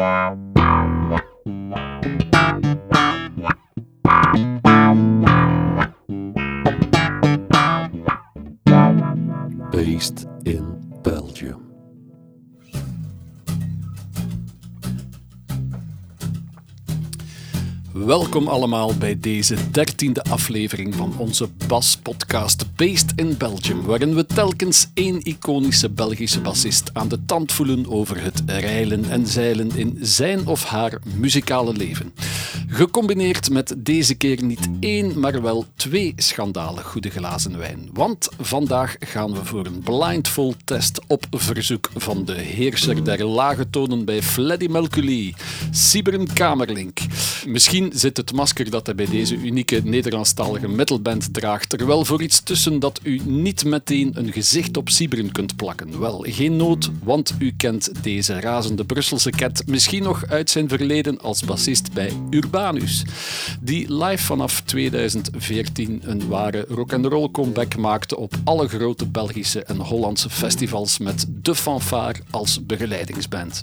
Based Welkom allemaal bij deze dertiende aflevering van onze Bas-podcast Based in Belgium, waarin we telkens één iconische Belgische bassist aan de tand voelen over het reilen en zeilen in zijn of haar muzikale leven. Gecombineerd met deze keer niet één, maar wel twee schandalen goede glazen wijn. Want vandaag gaan we voor een blindfold test op verzoek van de heerser der lage tonen bij Fleddy Melculi, Sibren Kamerlink. Misschien zit het masker dat hij bij deze unieke Nederlandstalige metalband draagt er wel voor iets tussen dat u niet meteen een gezicht op Sibren kunt plakken. Wel, geen nood, want u kent deze razende Brusselse cat misschien nog uit zijn verleden als bassist bij Die live vanaf 2014 een ware rock'n'roll comeback maakte op alle grote Belgische en Hollandse festivals met de fanfare als begeleidingsband.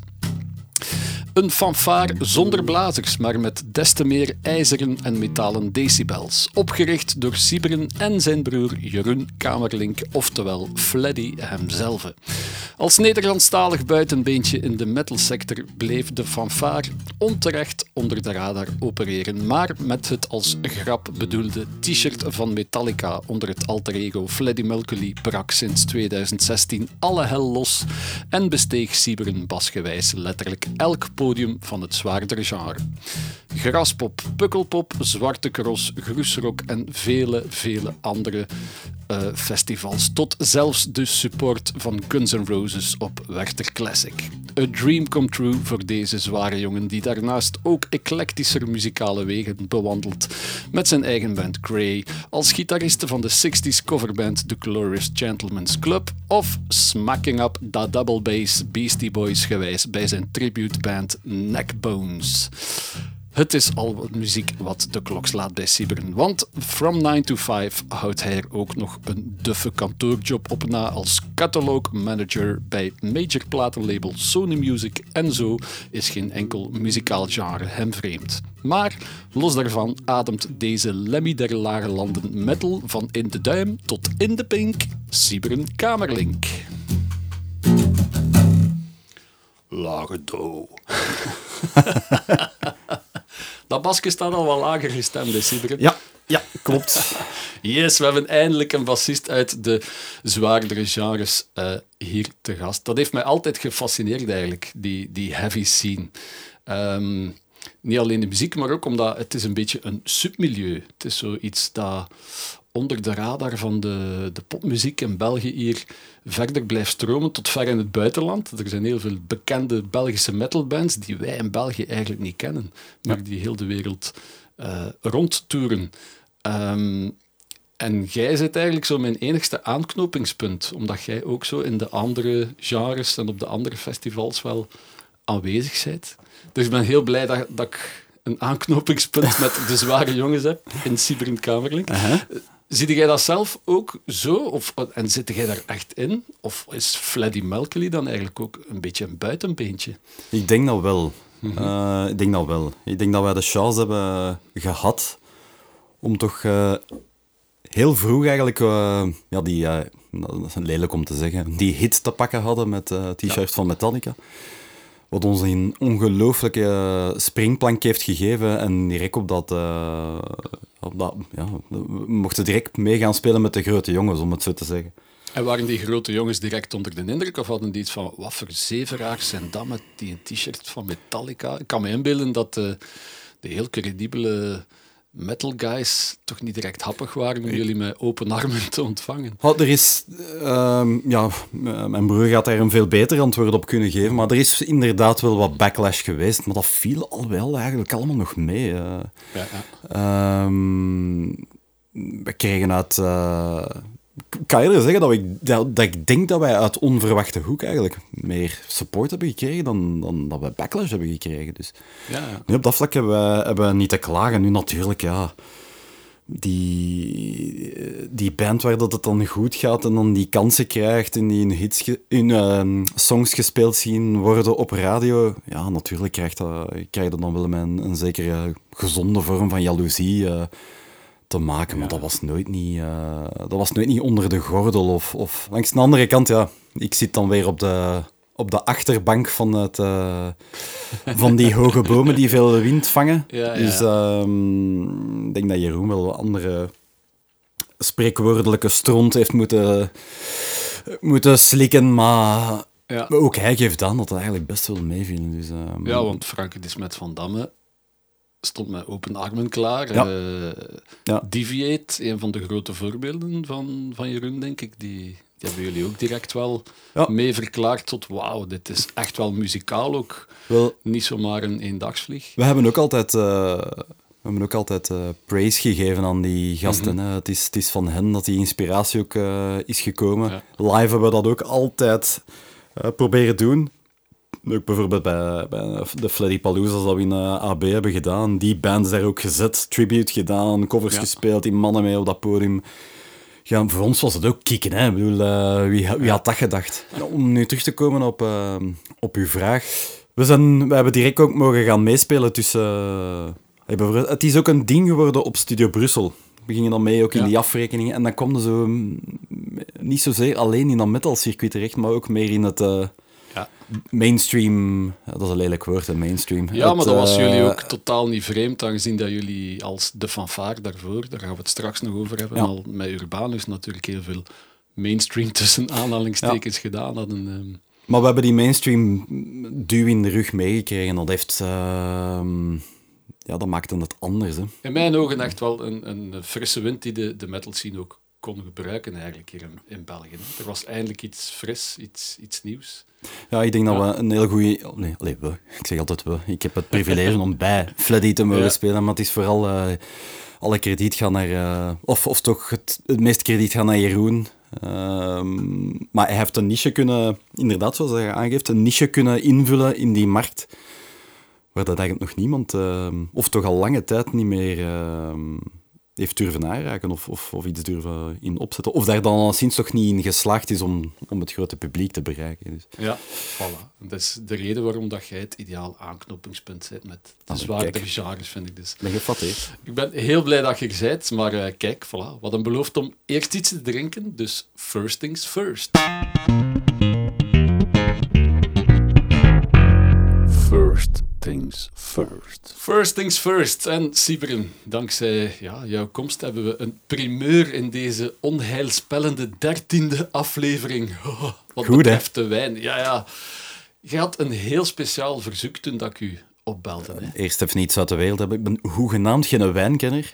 Een fanfare zonder blazers, maar met des te meer ijzeren en metalen decibels. Opgericht door Sibren en zijn broer Jeroen Kamerlink, oftewel Fleddy hemzelf. Als Nederlandstalig buitenbeentje in de metalsector bleef de fanfare onterecht onder de radar opereren, maar met het als grap bedoelde t-shirt van Metallica onder het alter ego Fleddy Melculi brak sinds 2016 alle hel los en besteeg Sibren basgewijs letterlijk elk van het zwaardere genre. Graspop, Pukkelpop, Zwarte Cross, Groesrock en vele, vele andere uh, festivals. Tot zelfs de support van Guns N' Roses op Werther Classic. A dream come true voor deze zware jongen die daarnaast ook eclectischer muzikale wegen bewandelt. Met zijn eigen band Grey, als gitariste van de 60s coverband The Glorious Gentleman's Club of smacking up da double bass Beastie Boys gewijs bij zijn tributeband Neckbones. Het is al muziek wat de klok slaat bij Sibren. Want from 9 to 5 houdt hij er ook nog een duffe kantoorjob op na als catalog manager bij major platenlabel Sony Music. En zo is geen enkel muzikaal genre hem vreemd. Maar los daarvan ademt deze Lemmy der lage landen metal van in de duim tot in de pink, Sibren Kamerlink. Lage do. Dat basje staat al wel lager gestemd, hè, Sibren? Ja, ja, klopt. yes, we hebben eindelijk een bassist uit de zwaardere genres uh, hier te gast. Dat heeft mij altijd gefascineerd eigenlijk, die, die heavy scene. Um, niet alleen de muziek, maar ook omdat het is een beetje een submilieu. Het is zoiets dat onder de radar van de, de popmuziek in België hier verder blijft stromen tot ver in het buitenland. Er zijn heel veel bekende Belgische metalbands die wij in België eigenlijk niet kennen, maar die heel de wereld uh, rondtoeren. Um, en jij zit eigenlijk zo mijn enigste aanknopingspunt, omdat jij ook zo in de andere genres en op de andere festivals wel aanwezig bent. Dus ik ben heel blij dat, dat ik een aanknopingspunt met de zware jongens heb in. Uh -huh. Zie jij dat zelf ook zo? Of, en zit jij daar echt in? Of is Fleddy Melkely dan eigenlijk ook een beetje een buitenbeentje? Ik denk dat wel. Mm -hmm. uh, ik denk dat wel. Ik denk dat wij de chance hebben gehad om toch uh, heel vroeg eigenlijk, uh, ja, die, dat is lelijk om te zeggen, die hit te pakken hadden met t-shirt ja. van Metallica. Wat ons een ongelooflijke springplank heeft gegeven en direct op dat, uh, op dat ja, we mochten direct mee gaan spelen met de grote jongens, om het zo te zeggen. En waren die grote jongens direct onder de indruk of hadden die iets van wat voor zeveraars zijn dat met die t-shirt van Metallica? Ik kan me inbeelden dat de, de heel credibele metal guys toch niet direct happig waren om jullie met open armen te ontvangen. Oh, er is, uh, ja, mijn broer gaat daar een veel beter antwoord op kunnen geven, maar er is inderdaad wel wat backlash geweest, maar dat viel al wel eigenlijk allemaal nog mee. Uh, ja, ja. Um, we kregen uit, uh, kan je zeggen dat, ik, dat, dat, ik denk dat wij uit onverwachte hoek eigenlijk meer support hebben gekregen dan, dan dat we backlash hebben gekregen. Dus ja, ja. Nu op dat vlak hebben we, hebben we niet te klagen. Nu natuurlijk, ja, die, die band waar dat het dan goed gaat en dan die kansen krijgt en die in, hits in ehm, songs gespeeld zien worden op radio, ja, natuurlijk krijgt dat, krijg je dan wel een, een zekere gezonde vorm van jaloezie eh, te maken. Maar dat was, nooit niet, eh, dat was nooit niet onder de gordel. Of, of... Langs de andere kant, ja, ik zit dan weer op de, op de achterbank van, het, eh, van die hoge bomen die veel wind vangen. Ja. Dus ehm, ik denk dat Jeroen wel andere spreekwoordelijke stront heeft moeten, moeten slikken, maar Ja. maar ook hij geeft aan dat het eigenlijk best wel meeviel. Dus, ehm, Ja, want Franke de Smet van Damme stond met open armen klaar. Ja. Eh, Ja. Deviate, een van de grote voorbeelden van, van Jeroen, denk ik, die, die hebben jullie ook direct wel Ja. mee verklaard tot wauw, dit is echt wel muzikaal ook. wel, Niet zomaar een eendagsvlieg. We hebben ook altijd, eh, we hebben ook altijd eh, praise gegeven aan die gasten. Mhm. hè. het, is, het is van hen dat die inspiratie ook is gekomen. Live hebben we dat ook altijd proberen doen. Ook bijvoorbeeld bij, bij de Freddy Palooza's dat we in eh, AB hebben gedaan. Die bands daar ook gezet, tribute gedaan, covers Ja. gespeeld, die mannen mee op dat podium. Ja, voor ons was het ook kicken. Hè? Ik bedoel, eh, wie, wie had dat gedacht? Om nu terug te komen op, eh, op uw vraag. We, zijn, we hebben direct ook mogen gaan meespelen tussen... het is ook een ding geworden op Studio Brussel. We gingen dan mee ook in Ja. die afrekeningen. En dan er zo... mm, Niet zozeer alleen in dat metalcircuit terecht, maar ook meer in het... mainstream, dat is een lelijk woord, hè, mainstream. ja maar dat was eh, jullie ook totaal niet vreemd, aangezien dat jullie als de fanfare daarvoor, daar gaan we het straks nog over hebben, Ja. al met Urbanus natuurlijk heel veel mainstream tussen aanhalingstekens gedaan hadden. ehm. Maar we hebben die mainstream duw in de rug meegekregen. Dat heeft... ehm, ja, dat maakte het anders, hè. In mijn ogen echt wel een, een frisse wind die de, de metal scene ook kon gebruiken eigenlijk hier in, in België. Er was eindelijk iets fris, iets, iets nieuws. Ja, ik denk dat we een heel goede... Nee, allee, we. Ik zeg altijd we. Ik heb het privilege om bij Fleddy te mogen Ja. spelen, maar het is vooral... eh, alle krediet gaan naar... eh, of, of toch het, het meeste krediet gaat naar Jeroen. Ehm, maar hij heeft een niche kunnen... Inderdaad, zoals hij aangeeft, een niche kunnen invullen in die markt. Waar dat eigenlijk nog niemand... ehm, of toch al lange tijd niet meer... ehm, heeft durven aanraken of, of, of iets durven in opzetten. Of daar dan al sinds toch niet in geslaagd is om, om het grote publiek te bereiken. Dus. Ja, voilà. Dat is de reden waarom dat jij het ideaal aanknopingspunt bent met de Ah, zwaardere genres, vind ik dus. Ben geflatteerd. Ik ben heel blij dat je er bent, maar eh, kijk, voilà. Wat een belooft om eerst iets te drinken, dus first things first. First things first. First things first. En Sibren, dankzij ja, jouw komst hebben we een primeur in deze onheilspellende dertiende aflevering. Oh, wat Goed, hè? betreft de wijn. Ja, ja. Je had een heel speciaal verzoek toen dat ik u opbelde. Hè? Eerst even iets uit de wereld hebben. Ik ben hoegenaamd geen wijnkenner.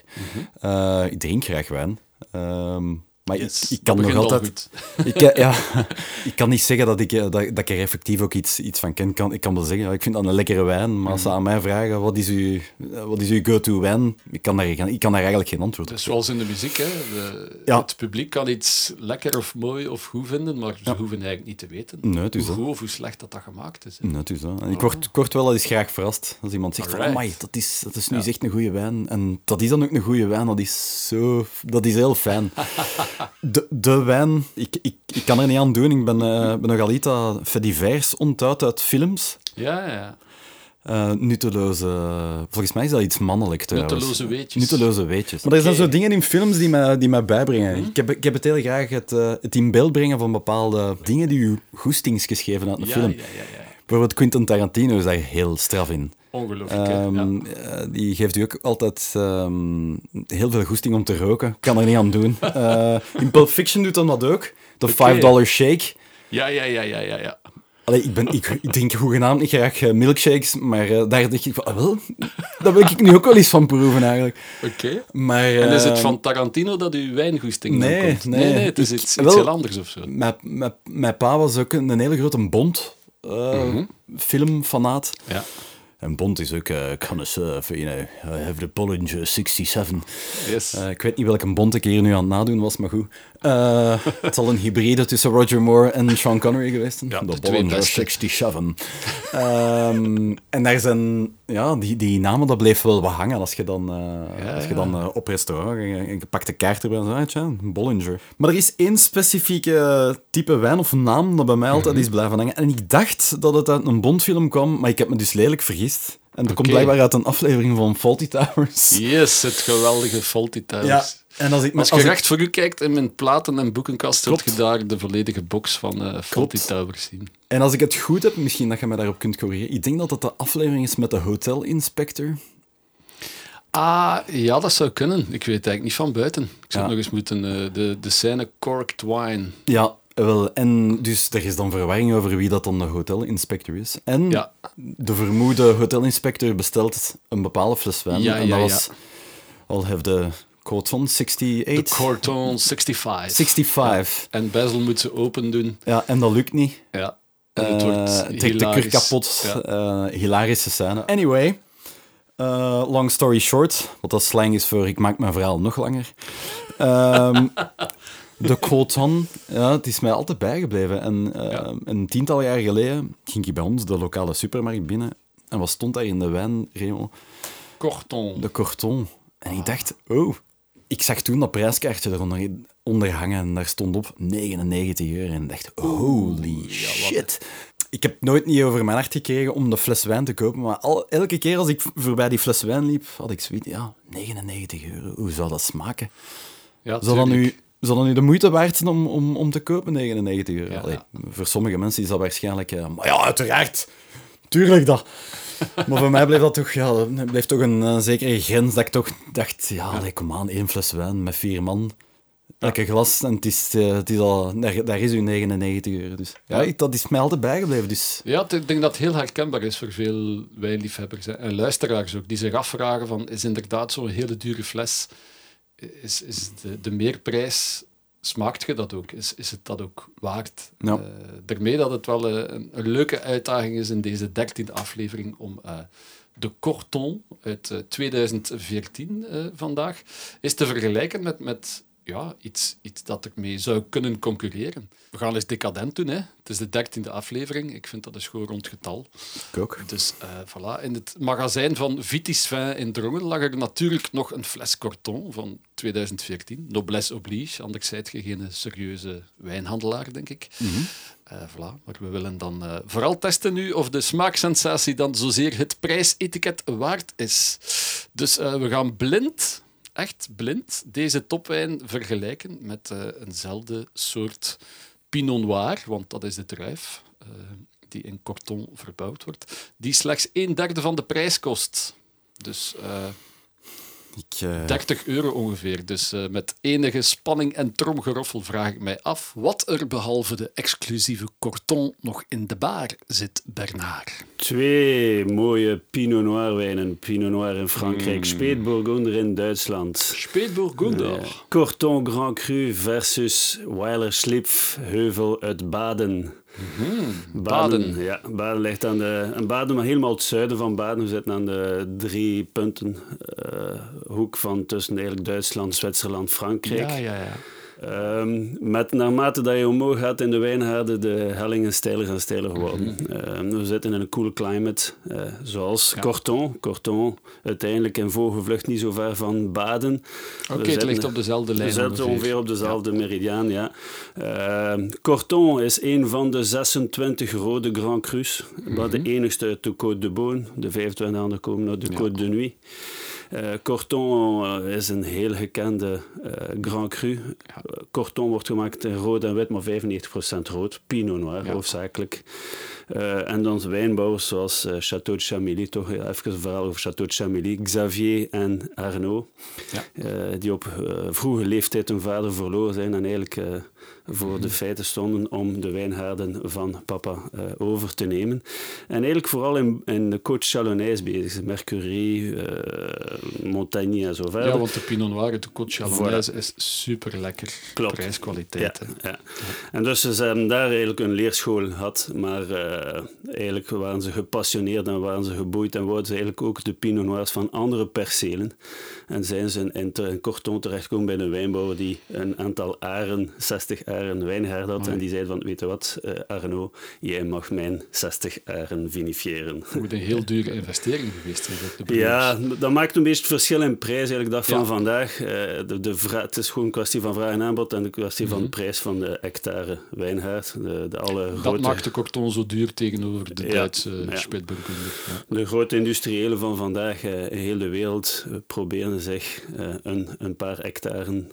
Eh, ik drink graag wijn. Ehm, maar Yes, ik, ik kan nog al altijd... Ik, eh, ja, ik kan niet zeggen dat ik, eh, dat, dat ik er effectief ook iets, iets van ken. Ik kan, ik kan wel zeggen, ik vind dat een lekkere wijn. Maar als ze aan mij vragen, wat is uw, wat is uw go-to wijn? Ik kan, daar, ik kan daar eigenlijk geen antwoord op zoals in de muziek, hè. De- Ja. het publiek kan iets lekker of mooi of goed vinden, maar ze hoeven eigenlijk niet te weten Nee, hoe goed of hoe slecht dat, dat gemaakt is. hè. Nee, het is dat. En ik word, ik word wel eens graag verrast als iemand zegt van, amai, dat is, dat is nu echt een goede wijn. En dat is dan ook een goede wijn, dat is zo... Dat is heel fijn. De, de wijn, ik, ik, ik kan er niet aan doen. Ik ben, eh, ben nogal iets dat divers onthoudt uit films. Ja, ja. Eh, nutteloze... Volgens mij is dat iets mannelijk trouwens. Nutteloze weetjes. Nutteloze weetjes. Maar er zijn zo dingen in films die mij, die mij bijbrengen. Mhm. Ik, heb, ik heb het heel graag het, eh, het in beeld brengen van bepaalde dingen die u goestings gegeven uit een Ja, film. ja, ja, ja. Bijvoorbeeld Quentin Tarantino is daar heel straf in. Ongelooflijk. Ehm, ja. eh, die geeft u ook altijd ehm, heel veel goesting om te roken. Kan er niet aan doen. Eh, in Pulp Fiction doet hij dat ook. De 5 dollar shake. Ja, ja, ja, ja, ja, ja. Allee, ik, ben, ik, ik drink hoegenaamd niet graag eh, milkshakes, maar daar dacht ik van, ah, wel, daar wil ik nu ook wel eens van proeven eigenlijk. Oké. Maar, En is het ehm, van Tarantino dat uw wijngoesting dan Nee, komt? nee. nee, nee, het is Ik- iets, iets wel- heel anders of zo. Mijn, mijn, mijn pa was ook een, een hele grote Bond eh, filmfanaat. Ja. En Bond is ook, uh, connoisseur, you know, I have the Bollinger 67. Yes. Eh, ik weet niet welke Bond ik hier nu aan het nadoen was, maar goed. Uh, het zal een hybride tussen Roger Moore en Sean Connery geweest zijn. Ja, de, de Bollinger 67. um, en daar zijn, ja, die, die namen, dat bleef wel wat hangen als je dan, uh, ja, als je dan uh, op restaurant en je pakt de kaart erbij en zo, Bollinger. Maar er is één specifieke type wijn of naam dat bij mij altijd mm -hmm. is blijven hangen. En ik dacht dat het uit een Bondfilm kwam, maar ik heb me dus lelijk vergist. En dat okay. komt blijkbaar uit een aflevering van Faulty Towers. Yes, het geweldige Faulty Towers. Ja. En als, ik, als je recht ik... voor u kijkt in mijn platen- en boekenkast, zult je daar de volledige box van uh, Faulty Towers zien. En als ik het goed heb, misschien dat je me daarop kunt corrigeren. Ik denk dat het de aflevering is met de Hotel Inspector. Ah, ja, dat zou kunnen. Ik weet het eigenlijk niet van buiten. Ik zou ja. nog eens moeten... Uh, de, de scène Corked Wine. Ja, wel, en dus er is dan verwarring over wie dat dan de hotelinspector is. En ja. de vermoede hotelinspector bestelt een bepaalde fles wijn. Ja, en ja, dat was... Al have de Corton 68. De Corton 65. 65. Ja. En Basil moet ze open doen. Ja, en dat lukt niet. Ja. En het wordt uh, trekt de kurk kapot. Ja. Uh, hilarische scène. Anyway, uh, long story short, wat dat slang is voor ik maak mijn verhaal nog langer. Um, de Coton, ja, het is mij altijd bijgebleven. En ja. een tiental jaar geleden ging ik bij ons de lokale supermarkt binnen. En wat stond daar in de wijn, Remo? Corton. De Corton. En ik dacht, oh, ik zag toen dat prijskaartje eronder onder hangen en daar stond op 99 euro. En ik dacht, holy shit. Ik heb nooit niet over mijn hart gekregen om de fles wijn te kopen, maar al, elke keer als ik voorbij die fles wijn liep, had ik zoiets, ja, 99 euro, hoe zou dat smaken? Ja, zou, dat nu, zou dat nu de moeite waard zijn om, om, om te kopen, 99 euro? Ja, Allee, ja. Voor sommige mensen is dat waarschijnlijk, uh, maar ja, uiteraard, tuurlijk dat. Maar voor mij bleef dat toch, ja, dat bleef toch een uh, zekere grens dat ik toch dacht, ja, allee, kom aan, één fles wijn met vier man. Elke glas en het is, uh, het is al, daar, daar is uw 99 euro. Dus ja, Ja. dat is mij altijd bijgebleven. Dus Ja, ik denk dat het heel herkenbaar is voor veel wijnliefhebbers hè, en luisteraars ook, die zich afvragen van, is inderdaad zo'n hele dure fles, is, is de, de meerprijs, smaakt je dat ook? Is, is het dat ook waard? Ja. Uh, daarmee dat het wel een, een, leuke uitdaging is in deze dertiende aflevering om uh, de Corton uit uh, 2014 uh, vandaag is te vergelijken met, met ja, iets, iets dat ermee zou kunnen concurreren. We gaan eens decadent doen. Hè. Het is de dertiende aflevering. Ik vind dat een schoon rond getal. ik ook. Dus uh, voilà. In het magazijn van Vitis Vin in Drongen lag er natuurlijk nog een fles Corton van 2014. Noblesse oblige, anders zijt je geen serieuze wijnhandelaar, denk ik. Mm -hmm. Uh, voilà. Maar we willen dan uh, vooral testen nu of de smaaksensatie dan zozeer het prijsetiket waard is. Dus we gaan blind, echt blind, deze topwijn vergelijken met uh, eenzelfde soort Pinot Noir, want dat is de druif uh, die in Corton verbouwd wordt, die slechts een derde van de prijs kost. Dus uh, ik, uh... 30 euro ongeveer. Dus met enige spanning en tromgeroffel vraag ik mij af wat er behalve de exclusieve Corton nog in de bar zit, Bernard. Twee mooie Pinot Noir wijnen. Pinot Noir in Frankrijk, mm. Spätburgunder in Duitsland. Spätburgunder. Uh, Corton Grand Cru versus Weiler Slipf Heuvel uit Baden. Mm -hmm. Baden. Baden. Ja, Baden ligt aan de... En Baden, maar helemaal het zuiden van Baden. We zitten aan de drie punten uh, hoek van tussen eigenlijk Duitsland, Zwitserland, Frankrijk. Ja, ja, ja. Um, met, naarmate dat je omhoog gaat in de wijngaarden, de hellingen steiler en steiler geworden. Mm -hmm. um, we zitten in een cool climate, uh, zoals ja. Corton. Corton, uiteindelijk in vogelvlucht niet zo ver van Baden. Oké, okay, het ligt op dezelfde lijn. We zitten ongeveer, op dezelfde ja. meridiaan, ja. Uh, Corton is een van de 26 rode Grand Crus, maar de enigste uit de Côte de Beaune. De 25 andere komen uit de ja. Côte de Nuit. Uh, Corton uh, is een heel gekende uh, Grand Cru. Corton wordt gemaakt in rood en wit, maar 95% rood. Pinot Noir, ja. Hoofdzakelijk. en dan wijnbouwers zoals Château de Chamilly, toch even een verhaal over Château de Chamilly. Xavier en Arnaud, ja. die op vroege leeftijd hun vader verloren zijn en eigenlijk voor de feiten stonden om de wijngaarden van papa uh, over te nemen. En eigenlijk vooral in, in de Côte Chalonnaise bezig, Mercury, uh, Montagny en zo verder. Ja, want de Pinot Noir de Côte Chalonnaise voilà. is super lekker. Klopt. Prijskwaliteit. Ja, ja. En dus ze hebben daar eigenlijk een leerschool gehad, maar uh, uh, eigenlijk waren ze gepassioneerd en waren ze geboeid en wouden ze eigenlijk ook de Pinot Noirs van andere percelen. En zijn ze in, in Corton terechtgekomen bij een wijnbouwer die een aantal aren, 60 aren wijngaard had. En die zei van, weet je wat, uh, Arnaud, jij mag mijn 60 aren vinifiëren. Het moet een heel dure investering geweest zijn. Ja, dat maakt een beetje het verschil in prijs eigenlijk dag van vandaag. Uh, de, de het is gewoon een kwestie van vraag en aanbod en de kwestie van de mhm. prijs van de hectare wijngaard. De, de alle dat grote... maakt de Corton zo duur tegenover de Duitse ja. Spitburgunder. De grote industriëlen van vandaag in heel de wereld proberen zich een, een paar hectaren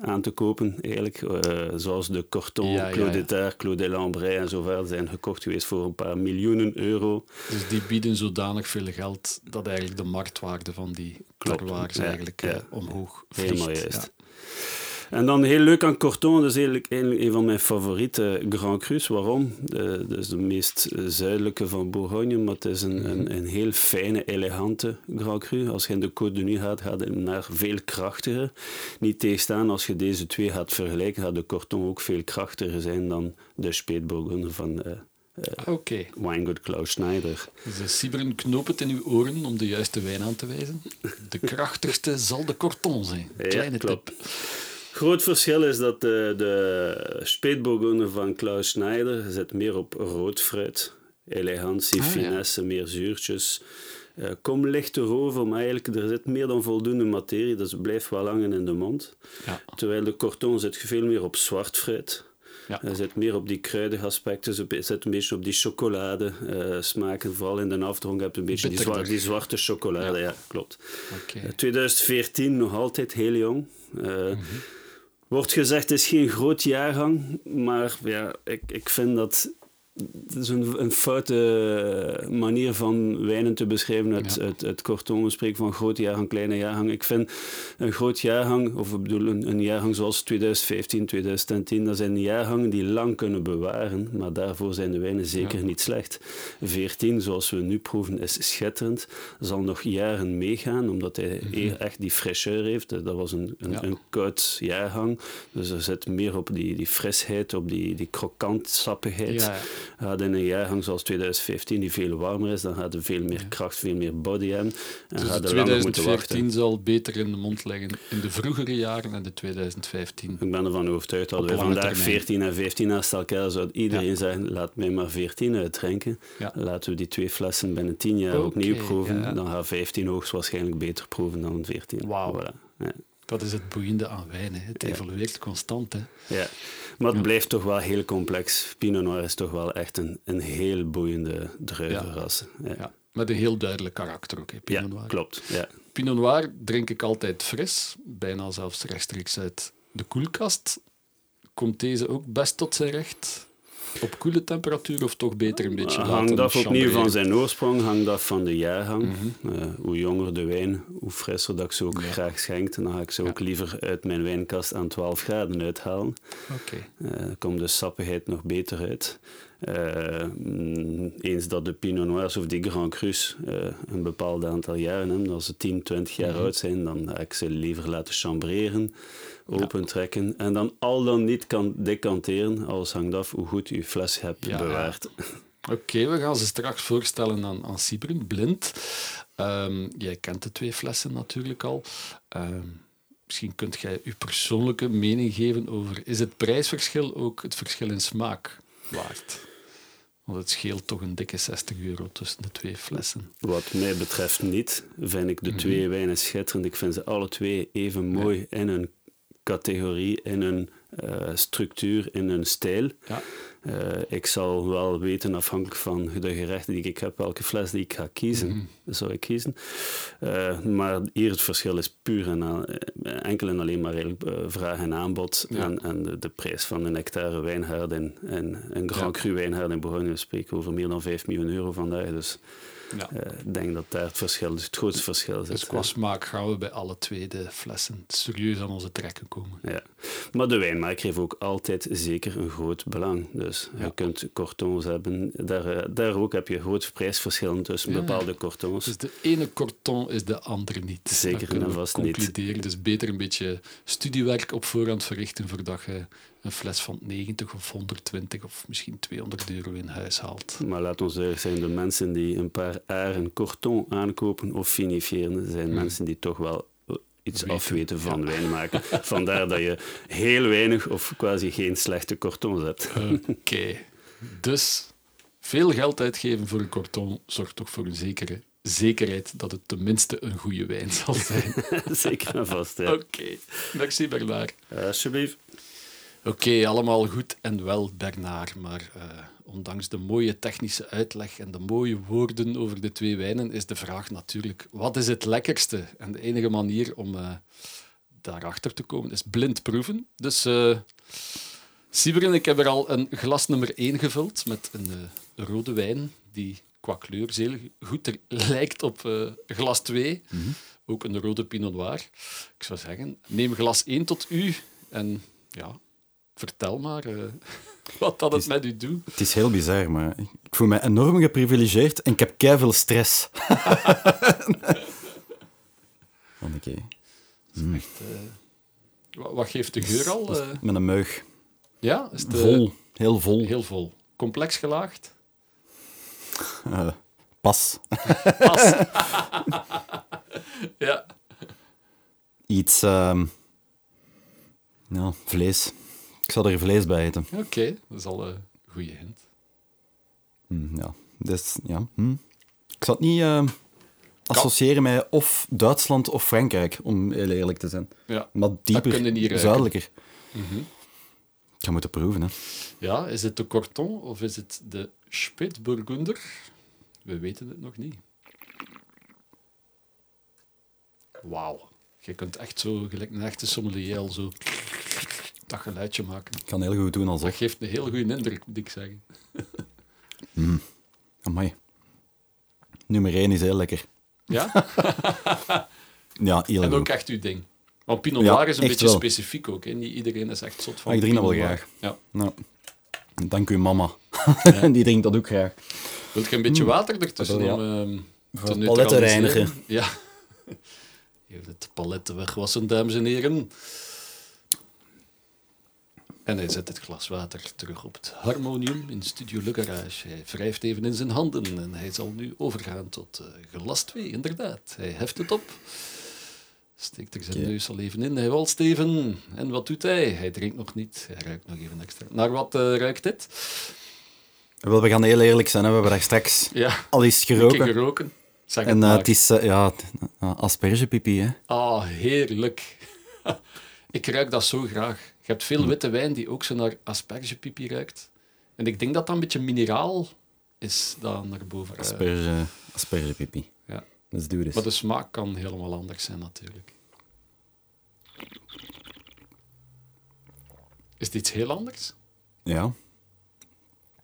aan te kopen, eigenlijk. Uh, zoals de Corton, ja, Claude ja, ja. Claude Lambray en zo verder zijn gekocht geweest voor een paar miljoenen euro. Dus die bieden zodanig veel geld dat eigenlijk de marktwaarde van die terroirs eigenlijk omhoog vliegt. Helemaal juist. En dan heel leuk aan Corton, dat is eigenlijk, een van mijn favoriete Grand Crus. Waarom? De, dat is de meest zuidelijke van Bourgogne, maar het is een, een, een heel fijne, elegante Grand Cru. Als je in de Côte de Nuit gaat, gaat het naar veel krachtiger. Niet tegenstaan, als je deze twee gaat vergelijken, gaat de Corton ook veel krachtiger zijn dan de Spätburgunder van... Uh, uh, okay. Weingut Klaus Schneider. Sibren, knoop het in uw oren om de juiste wijn aan te wijzen. De krachtigste zal de Corton zijn. Kleine ja, tip. Groot verschil is dat de, de van Klaus Schneider zit meer op rood fruit. Elegantie, ah, finesse, meer zuurtjes. Uh, kom lichter over, maar eigenlijk er zit meer dan voldoende materie, dus het blijft wel hangen in de mond. Ja. Terwijl de Corton zit veel meer op zwart fruit. Ja. Hij zit meer op die kruidige aspecten, ze zit een beetje op die chocolade uh, smaken. Vooral in de afdronk heb je een beetje die, zwarte, die zwarte chocolade. Ja, klopt. Okay. 2014, nog altijd heel jong. Mm -hmm. Wordt gezegd, het is geen groot jaargang, maar ja, ik, ik vind dat het is een, een foute manier van wijnen te beschrijven. Het, ja. het, het kortom, we spreken van grote jaargang, kleine jaargang. Ik vind een groot jaargang, of ik bedoel een, een jaargang zoals 2015, 2010, dat zijn jaargangen die lang kunnen bewaren, maar daarvoor zijn de wijnen zeker niet slecht. 14, zoals we nu proeven, is schitterend. Zal nog jaren meegaan, omdat hij mm echt die fraîcheur heeft. Dat was een, een, een, koud jaargang, dus er zit meer op die, die frisheid, op die, die krokant sappigheid. Ja in een jaargang zoals 2015, die veel warmer is, dan gaat er veel meer kracht, veel meer body hebben. En dus gaat 2014 zal beter in de mond leggen in de vroegere jaren en de 2015. Ik ben ervan overtuigd dat we vandaag termijn. 14 en 15 naast elkaar zou iedereen ja. zeggen, laat mij maar 14 uitdrinken. Ja. Laten we die twee flessen binnen 10 jaar okay, opnieuw proeven. Ja. Dan gaat 15 hoogstwaarschijnlijk beter proeven dan 14. Wauw. Voilà. Dat is het boeiende aan wijn. Hè. Het evolueert constant. Hè. Ja. Maar het blijft toch wel heel complex. Pinot Noir is toch wel echt een, een heel boeiende druivenras. Ja. ja. Met een heel duidelijk karakter ook, hè, Pinot Noir. klopt. Ja. Pinot Noir drink ik altijd fris, bijna zelfs rechtstreeks uit de koelkast. Komt deze ook best tot zijn recht? Op koele temperatuur of toch beter een beetje laten Hangt af opnieuw van zijn oorsprong, hangt af van de jaargang. Mm hoe jonger de wijn, hoe frisser dat ik ze ook graag schenk. Dan ga ik ze ook liever uit mijn wijnkast aan 12 graden uithalen. Okay. Uh, komt de sappigheid nog beter uit. Uh, eens dat de Pinot Noirs of die Grand Crus uh, een bepaald aantal jaren hebben, als ze 10, 20 jaar mhm. oud zijn, dan ga ik ze liever laten chambreren, opentrekken en dan al dan niet kan decanteren. Alles hangt af hoe goed je fles hebt bewaard. Oké, we gaan ze straks voorstellen aan, aan blind. Um, jij kent de twee flessen natuurlijk al. Um, misschien kunt jij je persoonlijke mening geven over... Is het prijsverschil ook het verschil in smaak waard? Want het scheelt toch een dikke 60 euro tussen de twee flessen. Wat mij betreft niet. Vind ik de twee mhm. wijnen schitterend. Ik vind ze alle twee even mooi in hun categorie, in hun uh, structuur, in hun stijl. Ja. Uh, ik zal wel weten, afhankelijk van de gerechten die ik heb, welke fles die ik ga kiezen, mm -hmm. zou ik kiezen. Uh, maar hier het verschil is puur en enkel en alleen maar vraag en aanbod ja. en, en de, de, prijs van een hectare wijnhaard en, en een Grand Cru wijnhaard in Bourgogne. We spreken over meer dan 5 miljoen euro vandaag, dus... Ja. Uh, ik denk dat daar het verschil, dus het grootste verschil zit. Dus qua smaak gaan we bij alle twee de flessen serieus aan onze trekken komen. Ja. Maar de wijnmaker heeft ook altijd zeker een groot belang. De, Dus je kunt cortons hebben. Daar, eh, daar ook heb je groot prijsverschillen tussen bepaalde cortons. Dus de ene corton is de andere niet. Zeker en vast niet. Dus beter een beetje studiewerk op voorhand verrichten voordat je een fles van 90 of 120 of misschien 200 euro in huis haalt. Maar laat ons eerlijk zijn, de mensen die een paar aren corton aankopen of finifiëren, zijn mensen die toch wel iets Weten, afweten van wijn maken. Vandaar dat je heel weinig of quasi geen slechte cortons hebt. Oké. Dus veel geld uitgeven voor een corton zorgt toch voor een zekere zekerheid dat het tenminste een goede wijn zal zijn. Zeker en vast, ja. Oké. Merci Bernard. Alsjeblieft. Oké, allemaal goed en wel, Bernard. Maar eh, ondanks de mooie technische uitleg en de mooie woorden over de twee wijnen, is de vraag natuurlijk: wat is het lekkerste? En de enige manier om eh, daarachter te komen is blind proeven. Dus, uh, ik heb er al een glas nummer 1 gevuld met een uh, rode wijn die qua kleur zeer goed er, lijkt op uh, glas 2. Mm -hmm. Ook een rode Pinot Noir. Ik zou zeggen, neem glas 1 tot u en ja, vertel maar uh, wat dat het, is, met u doet. Het is heel bizar, maar ik voel me enorm geprivilegeerd en ik heb keiveel stress. Oké. Okay. Mm. Echt, uh, wat, geeft de geur al? Uh, met een meug. Ja? Is de, vol. Heel vol. Heel vol. Complex gelaagd? pas. Pas. ja. Iets... Um, ja, vlees. Ik zal er vlees bij eten. Oké, okay, dat is al een goede hint. Mm, ja, dus, ja. Hm. Ik zal het niet uh, associëren met of Duitsland of Frankrijk, om heel eerlijk te zijn. Ja, maar dieper, zuidelijker. Mm -hmm. Ik ga moeten proeven. Hè. Ja, is het de Corton of is het de Spätburgunder? We weten het nog niet. Wauw. Je kunt echt zo, gelijk een echte sommelier, al zo dat geluidje maken. Ik kan heel goed doen alsof. Dat geeft een heel goede indruk, moet ik zeggen. mm. Amai. Nummer 1 is heel lekker. Ja? ja, heel En goed. ook echt uw ding. Want Pinot Noir is een beetje wel. specifiek ook. Hè? Niet iedereen is echt zot van ah, ik drink dat wel graag. Ja. Nou, dank u, mama. Ja. Die drinkt dat ook graag. Wilt je een beetje water ertussen ja. om um, te paletten reinigen. Ja. Even het paletten wegwassen, dames en heren. En hij zet het glas water terug op het harmonium in Studio Le Garage. Hij wrijft even in zijn handen en hij zal nu overgaan tot uh, glas 2, inderdaad. Hij heft het op, steekt er zijn okay. neus al even in, hij walst even. En wat doet hij? Hij drinkt nog niet, hij ruikt nog even extra. Naar wat uh, ruikt dit? Wel, we gaan heel eerlijk zijn, hè. we hebben daar straks ja. al eens geroken. en uh, het is ja, aspergepipi, hè. Ah, heerlijk. ik ruik dat zo graag. Je hebt veel witte wijn die ook zo naar aspergepipi ruikt. En ik denk dat dat een beetje mineraal is dan naar boven. Asperge, aspergepipi. Ja. Let's do this. Maar de smaak kan helemaal anders zijn, natuurlijk. Is het iets heel anders? Ja.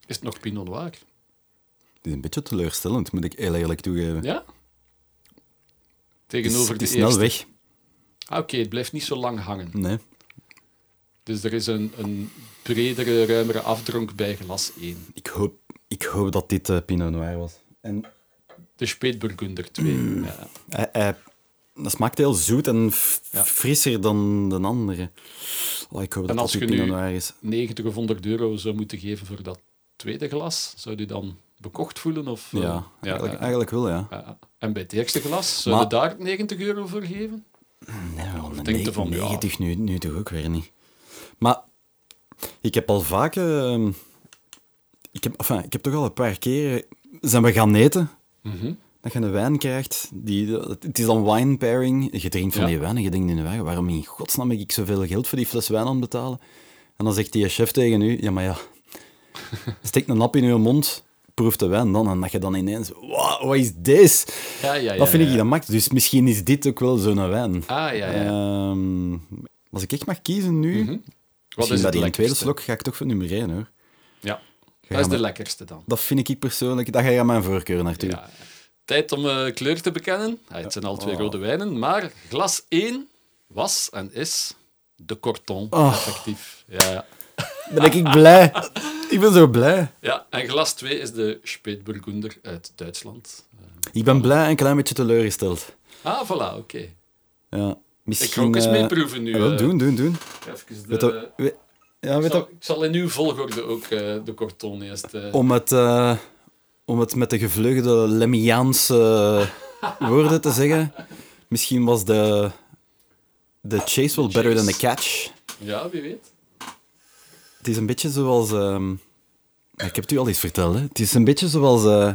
Is het nog Pinot Noir? Het is een beetje teleurstellend, moet ik heel eerlijk toegeven. Ja? Tegenover het is, het is snel eerste. weg. Ah, Oké, okay, het blijft niet zo lang hangen. Nee. Dus er is een, een bredere, ruimere afdronk bij glas 1. Ik hoop, ik hoop dat dit uh, Pinot Noir was. En de Spätburgunder 2. Mm. Ja. Dat smaakt heel zoet en Ja. frisser dan de andere. Oh, ik hoop En dat als dat je Pinot Noir is. 90 of 100 euro zou moeten geven voor dat tweede glas, zou je dan bekocht voelen? Of, eh, Ja, eigenlijk, ja, eigenlijk wel, ja. ja. En bij het eerste glas, zou Maar- je daar 90 euro voor geven? Nee, denk ja. 90 nu, nu toch ook weer niet. Maar ik heb al vaak... eh, ik, heb, enfin, ik heb toch al een paar keer... Zijn we gaan eten, Mhm. dat je een wijn krijgt. Die, het is dan wine pairing. Je drinkt van Ja. die wijn en je denkt in de wijn, waarom in godsnaam heb ik zoveel geld voor die fles wijn aan betalen? En dan zegt die chef tegen u, ja maar ja, steek een nap in je mond, proef de wijn dan. En dat je dan ineens, wow, wat is dit? Ja, ja, ja. dat vind ik dan max. Dus misschien is dit ook wel zo'n wijn. Ah, ja, ja. Ehm, als ik echt mag kiezen nu, Mhm. Wat misschien is die tweede slok ga ik toch voor nummer 1 hoor. Ja, dat is de lekkerste dan. Dat vind ik persoonlijk, dat ga je aan mijn voorkeur naartoe. Ja. Tijd om eh, kleur te bekennen. Ah, het zijn al twee Oh. rode wijnen, maar glas 1 was en is de Corton, Oh. effectief. Ja, ja. Ben ik blij. Ik ben zo blij. Ja, en glas 2 is de Spätburgunder uit Duitsland. Ik ben blij en een klein beetje teleurgesteld. Ah, voilà, oké. Ja, misschien... Ik ga ook eens eh, meeproeven nu. ja, wel, eh. doen, doen, doen. Even de... Weet dat- we- ja, ik, weet zal, dat, ik zal in uw volgorde ook eh, de Corton eerst... om, het, om het met de gevleugelde Lemmiaanse woorden te zeggen, misschien was de, de chase wel better than the catch. Ja, wie weet. Het is een beetje zoals... ehm, ik heb het u al eens verteld, hè. Het is een beetje zoals... eh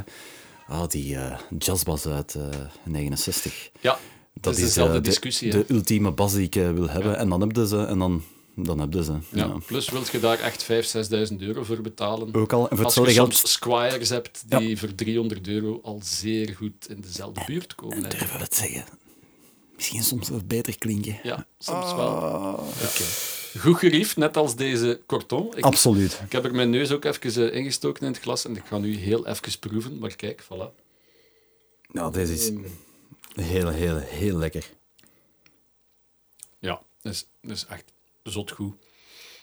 oh, die eh jazzbas uit eh 69. Ja, dat is eh, dezelfde de, discussie. De, hè. ultieme bas die ik eh, wil hebben. En dan heb je ze. En dan, dan heb je ze. ja. Ja. Plus wil je daar echt 5.000, 6.000 euro voor betalen. Ook al. En voor Als je geld soms squires hebt die voor 300 euro al zeer goed in dezelfde buurt komen. En durven we het zeggen. Misschien soms wel beter klinken. Ja, soms wel. Ah. Oké. Goed geriefd, net als deze Corton. Ik, Absoluut. ik heb er mijn neus ook even eh, ingestoken in het glas en ik ga nu heel even proeven. Maar kijk, voilà. Nou, deze is heel, heel, heel lekker. Ja, dat is, dat is echt zot goed.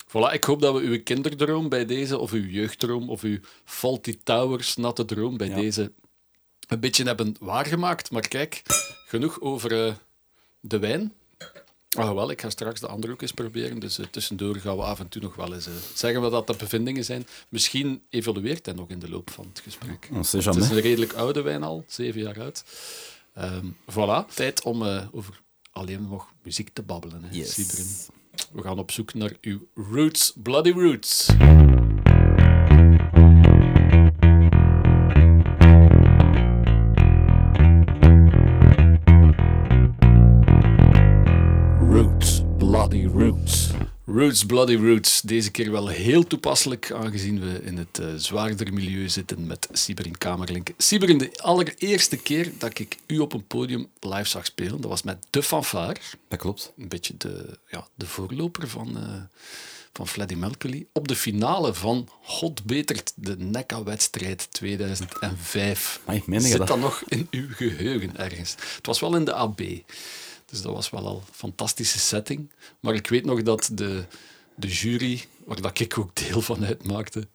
Voilà, ik hoop dat we uw kinderdroom bij deze, of uw jeugddroom, of uw Faulty Towers natte droom bij Ja. deze een beetje hebben waargemaakt. Maar kijk, genoeg over eh, de wijn. Ah, wel, ik ga straks de andere ook eens proberen. Dus eh, tussendoor gaan we af en toe nog wel eens eh, zeggen wat dat de bevindingen zijn. Misschien evolueert hij nog in de loop van het gesprek. Sait Het is een redelijk oude wijn al, zeven jaar oud. Ehm, voilà, tijd om eh, over alleen nog muziek te babbelen. Hè, Yes. We gaan op zoek naar uw roots, bloody roots. Roots, roots. Bloody roots. Deze keer wel heel toepasselijk, aangezien we in het zwaarder milieu zitten met Sieberin Kamerlink. Sieberin, de allereerste keer dat ik u op een podium live zag spelen, dat was met De Fanfare. Dat klopt. Een beetje de, ja, de voorloper van, eh van Freddie Mercury. Op de finale van God Betert, de NECA-wedstrijd 2005. Amai, meen je Zit dat? dat nog in uw geheugen ergens? Het was wel in de AB. Dus dat was wel al een fantastische setting. Maar ik weet nog dat de, de jury, waar dat ik ook deel van uitmaakte,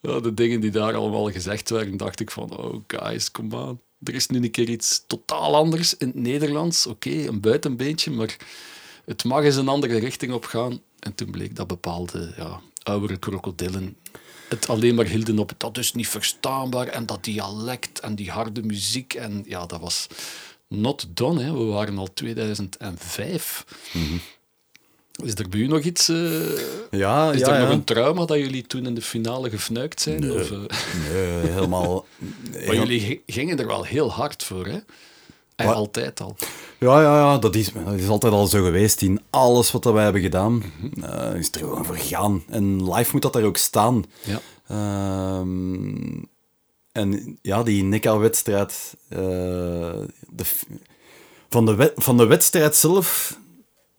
de dingen die daar allemaal gezegd werden, dacht ik van, oh guys, kom aan. Er is nu een keer iets totaal anders in het Nederlands. Oké, een buitenbeentje, maar het mag eens een andere richting op gaan. En toen bleek dat bepaalde ja, oudere krokodillen het alleen maar hielden op dat is niet verstaanbaar en dat dialect en die harde muziek. En ja, dat was not done. Hè. We waren al 2005. Is er bij u nog iets? eh, Ja, is ja, er ja. nog een trauma dat jullie toen in de finale gefnuikt zijn? Of, eh, Nee, helemaal... maar jullie gi- gingen er wel heel hard voor, hè? En Wat? altijd al. Ja, ja, ja dat, is, dat is altijd al zo geweest. In alles wat wij hebben gedaan, eh, is er gewoon voor gaan. En live moet dat daar ook staan. Ja. Ehm, en ja, die Nika-wedstrijd... eh, de van, de van de wedstrijd zelf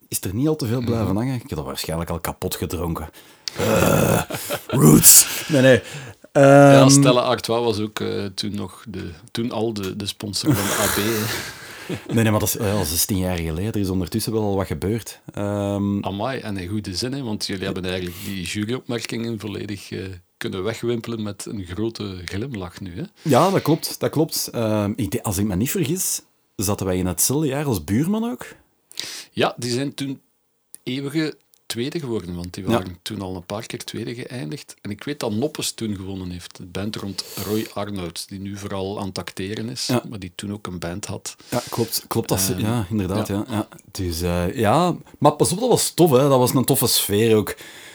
is er niet al te veel blijven hangen. Ik heb dat waarschijnlijk al kapot gedronken. Eh, roots. Nee, nee. Ja, Ehm, Stella Artois was ook eh, toen nog de, toen al de, de sponsor van AB. hè. nee, nee, maar dat is al 16 jaar geleden. Er is ondertussen wel al wat gebeurd. Ehm, Amai, en in goede zin, hè, want jullie hebben eigenlijk die juryopmerkingen volledig kunnen wegwimpelen met een grote glimlach nu. Hè? Ja, dat klopt. Dat klopt. Ehm, ik als ik me niet vergis, zaten wij in hetzelfde jaar als buurman ook. Ja, die zijn toen eeuwige tweede geworden, want die Ja. waren toen al een paar keer tweede geëindigd. En ik weet dat Noppes toen gewonnen heeft. De band rond Roy Arnoud, die nu vooral aan het acteren is, Ja. maar die toen ook een band had. Ja, klopt. klopt dat Ehm, ja, inderdaad. ja. Ja. Ja. Dus, eh, ja, maar pas op, dat was tof. Hè. Dat was een toffe sfeer ook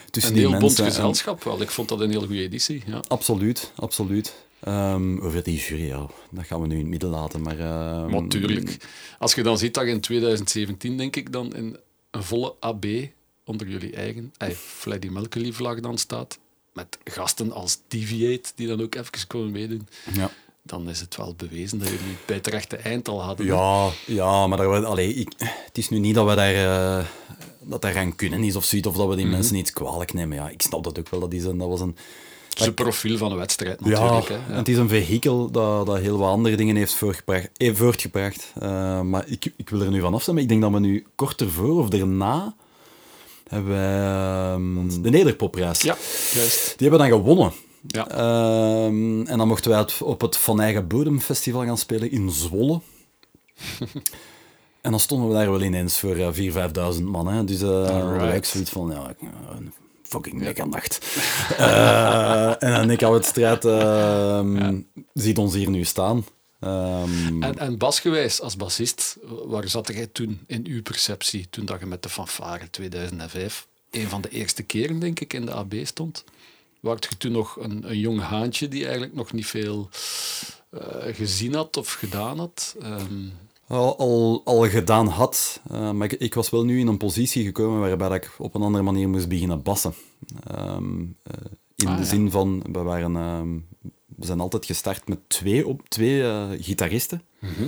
tussen Een die heel mensen. gezelschap wel. Ik vond dat een heel goede editie. Ja. Absoluut, absoluut. Ehm, over die jury, ja, dat gaan we nu in het midden laten. Maar, ehm, Natuurlijk. Als je dan ziet dat je in 2017, denk ik, dan in een volle AB onder jullie eigen eh, Freddie Mercury vlag dan staat, met gasten als Deviate, die dan ook even komen meedoen, Ja. dan is het wel bewezen dat jullie bij het rechte eind al hadden. Ja, ja, maar daar, allee, ik, het is nu niet dat we daar, eh, dat daar aan kunnen is of zoiets, of dat we die Mhm. mensen iets kwalijk nemen. Ja, ik snap dat ook wel. Dat, is een, dat was een... Het is een profiel van een wedstrijd Ja, natuurlijk. hè. en het is een vehikel dat, dat heel wat andere dingen heeft voortgebracht. eh, voortgebracht. Eh, maar ik, ik wil er nu van maar ik denk dat we nu kort ervoor of daarna hebben wij ehm, de Nederpopprijs. Ja, juist. Die hebben we dan gewonnen. Ja. Ehm, en dan mochten wij het op het Van Eigen Bodem Festival gaan spelen in Zwolle. en dan stonden we daar wel ineens voor uh, 4.000, 5.000 man. Hè. Dus uh, Alright. ik zoiets van, ja, een fucking mega nacht. Eh, en dan ik had het strijd, ehm, ziet ons hier nu staan. Ehm, En, en basgewijs, als bassist, waar zat jij toen in uw perceptie, toen dat je met de fanfare 2005, een van de eerste keren, denk ik, in de AB stond? Waart je toen nog een, een jong haantje die eigenlijk nog niet veel eh, gezien had of gedaan had? Ehm, al, al, al gedaan had. Uh, maar ik, ik, was wel nu in een positie gekomen waarbij ik op een andere manier moest beginnen bassen. Um, uh, in Ah, de ja. zin van, we, waren, um, we zijn altijd gestart met twee, op, twee uh, gitaristen. Mhm.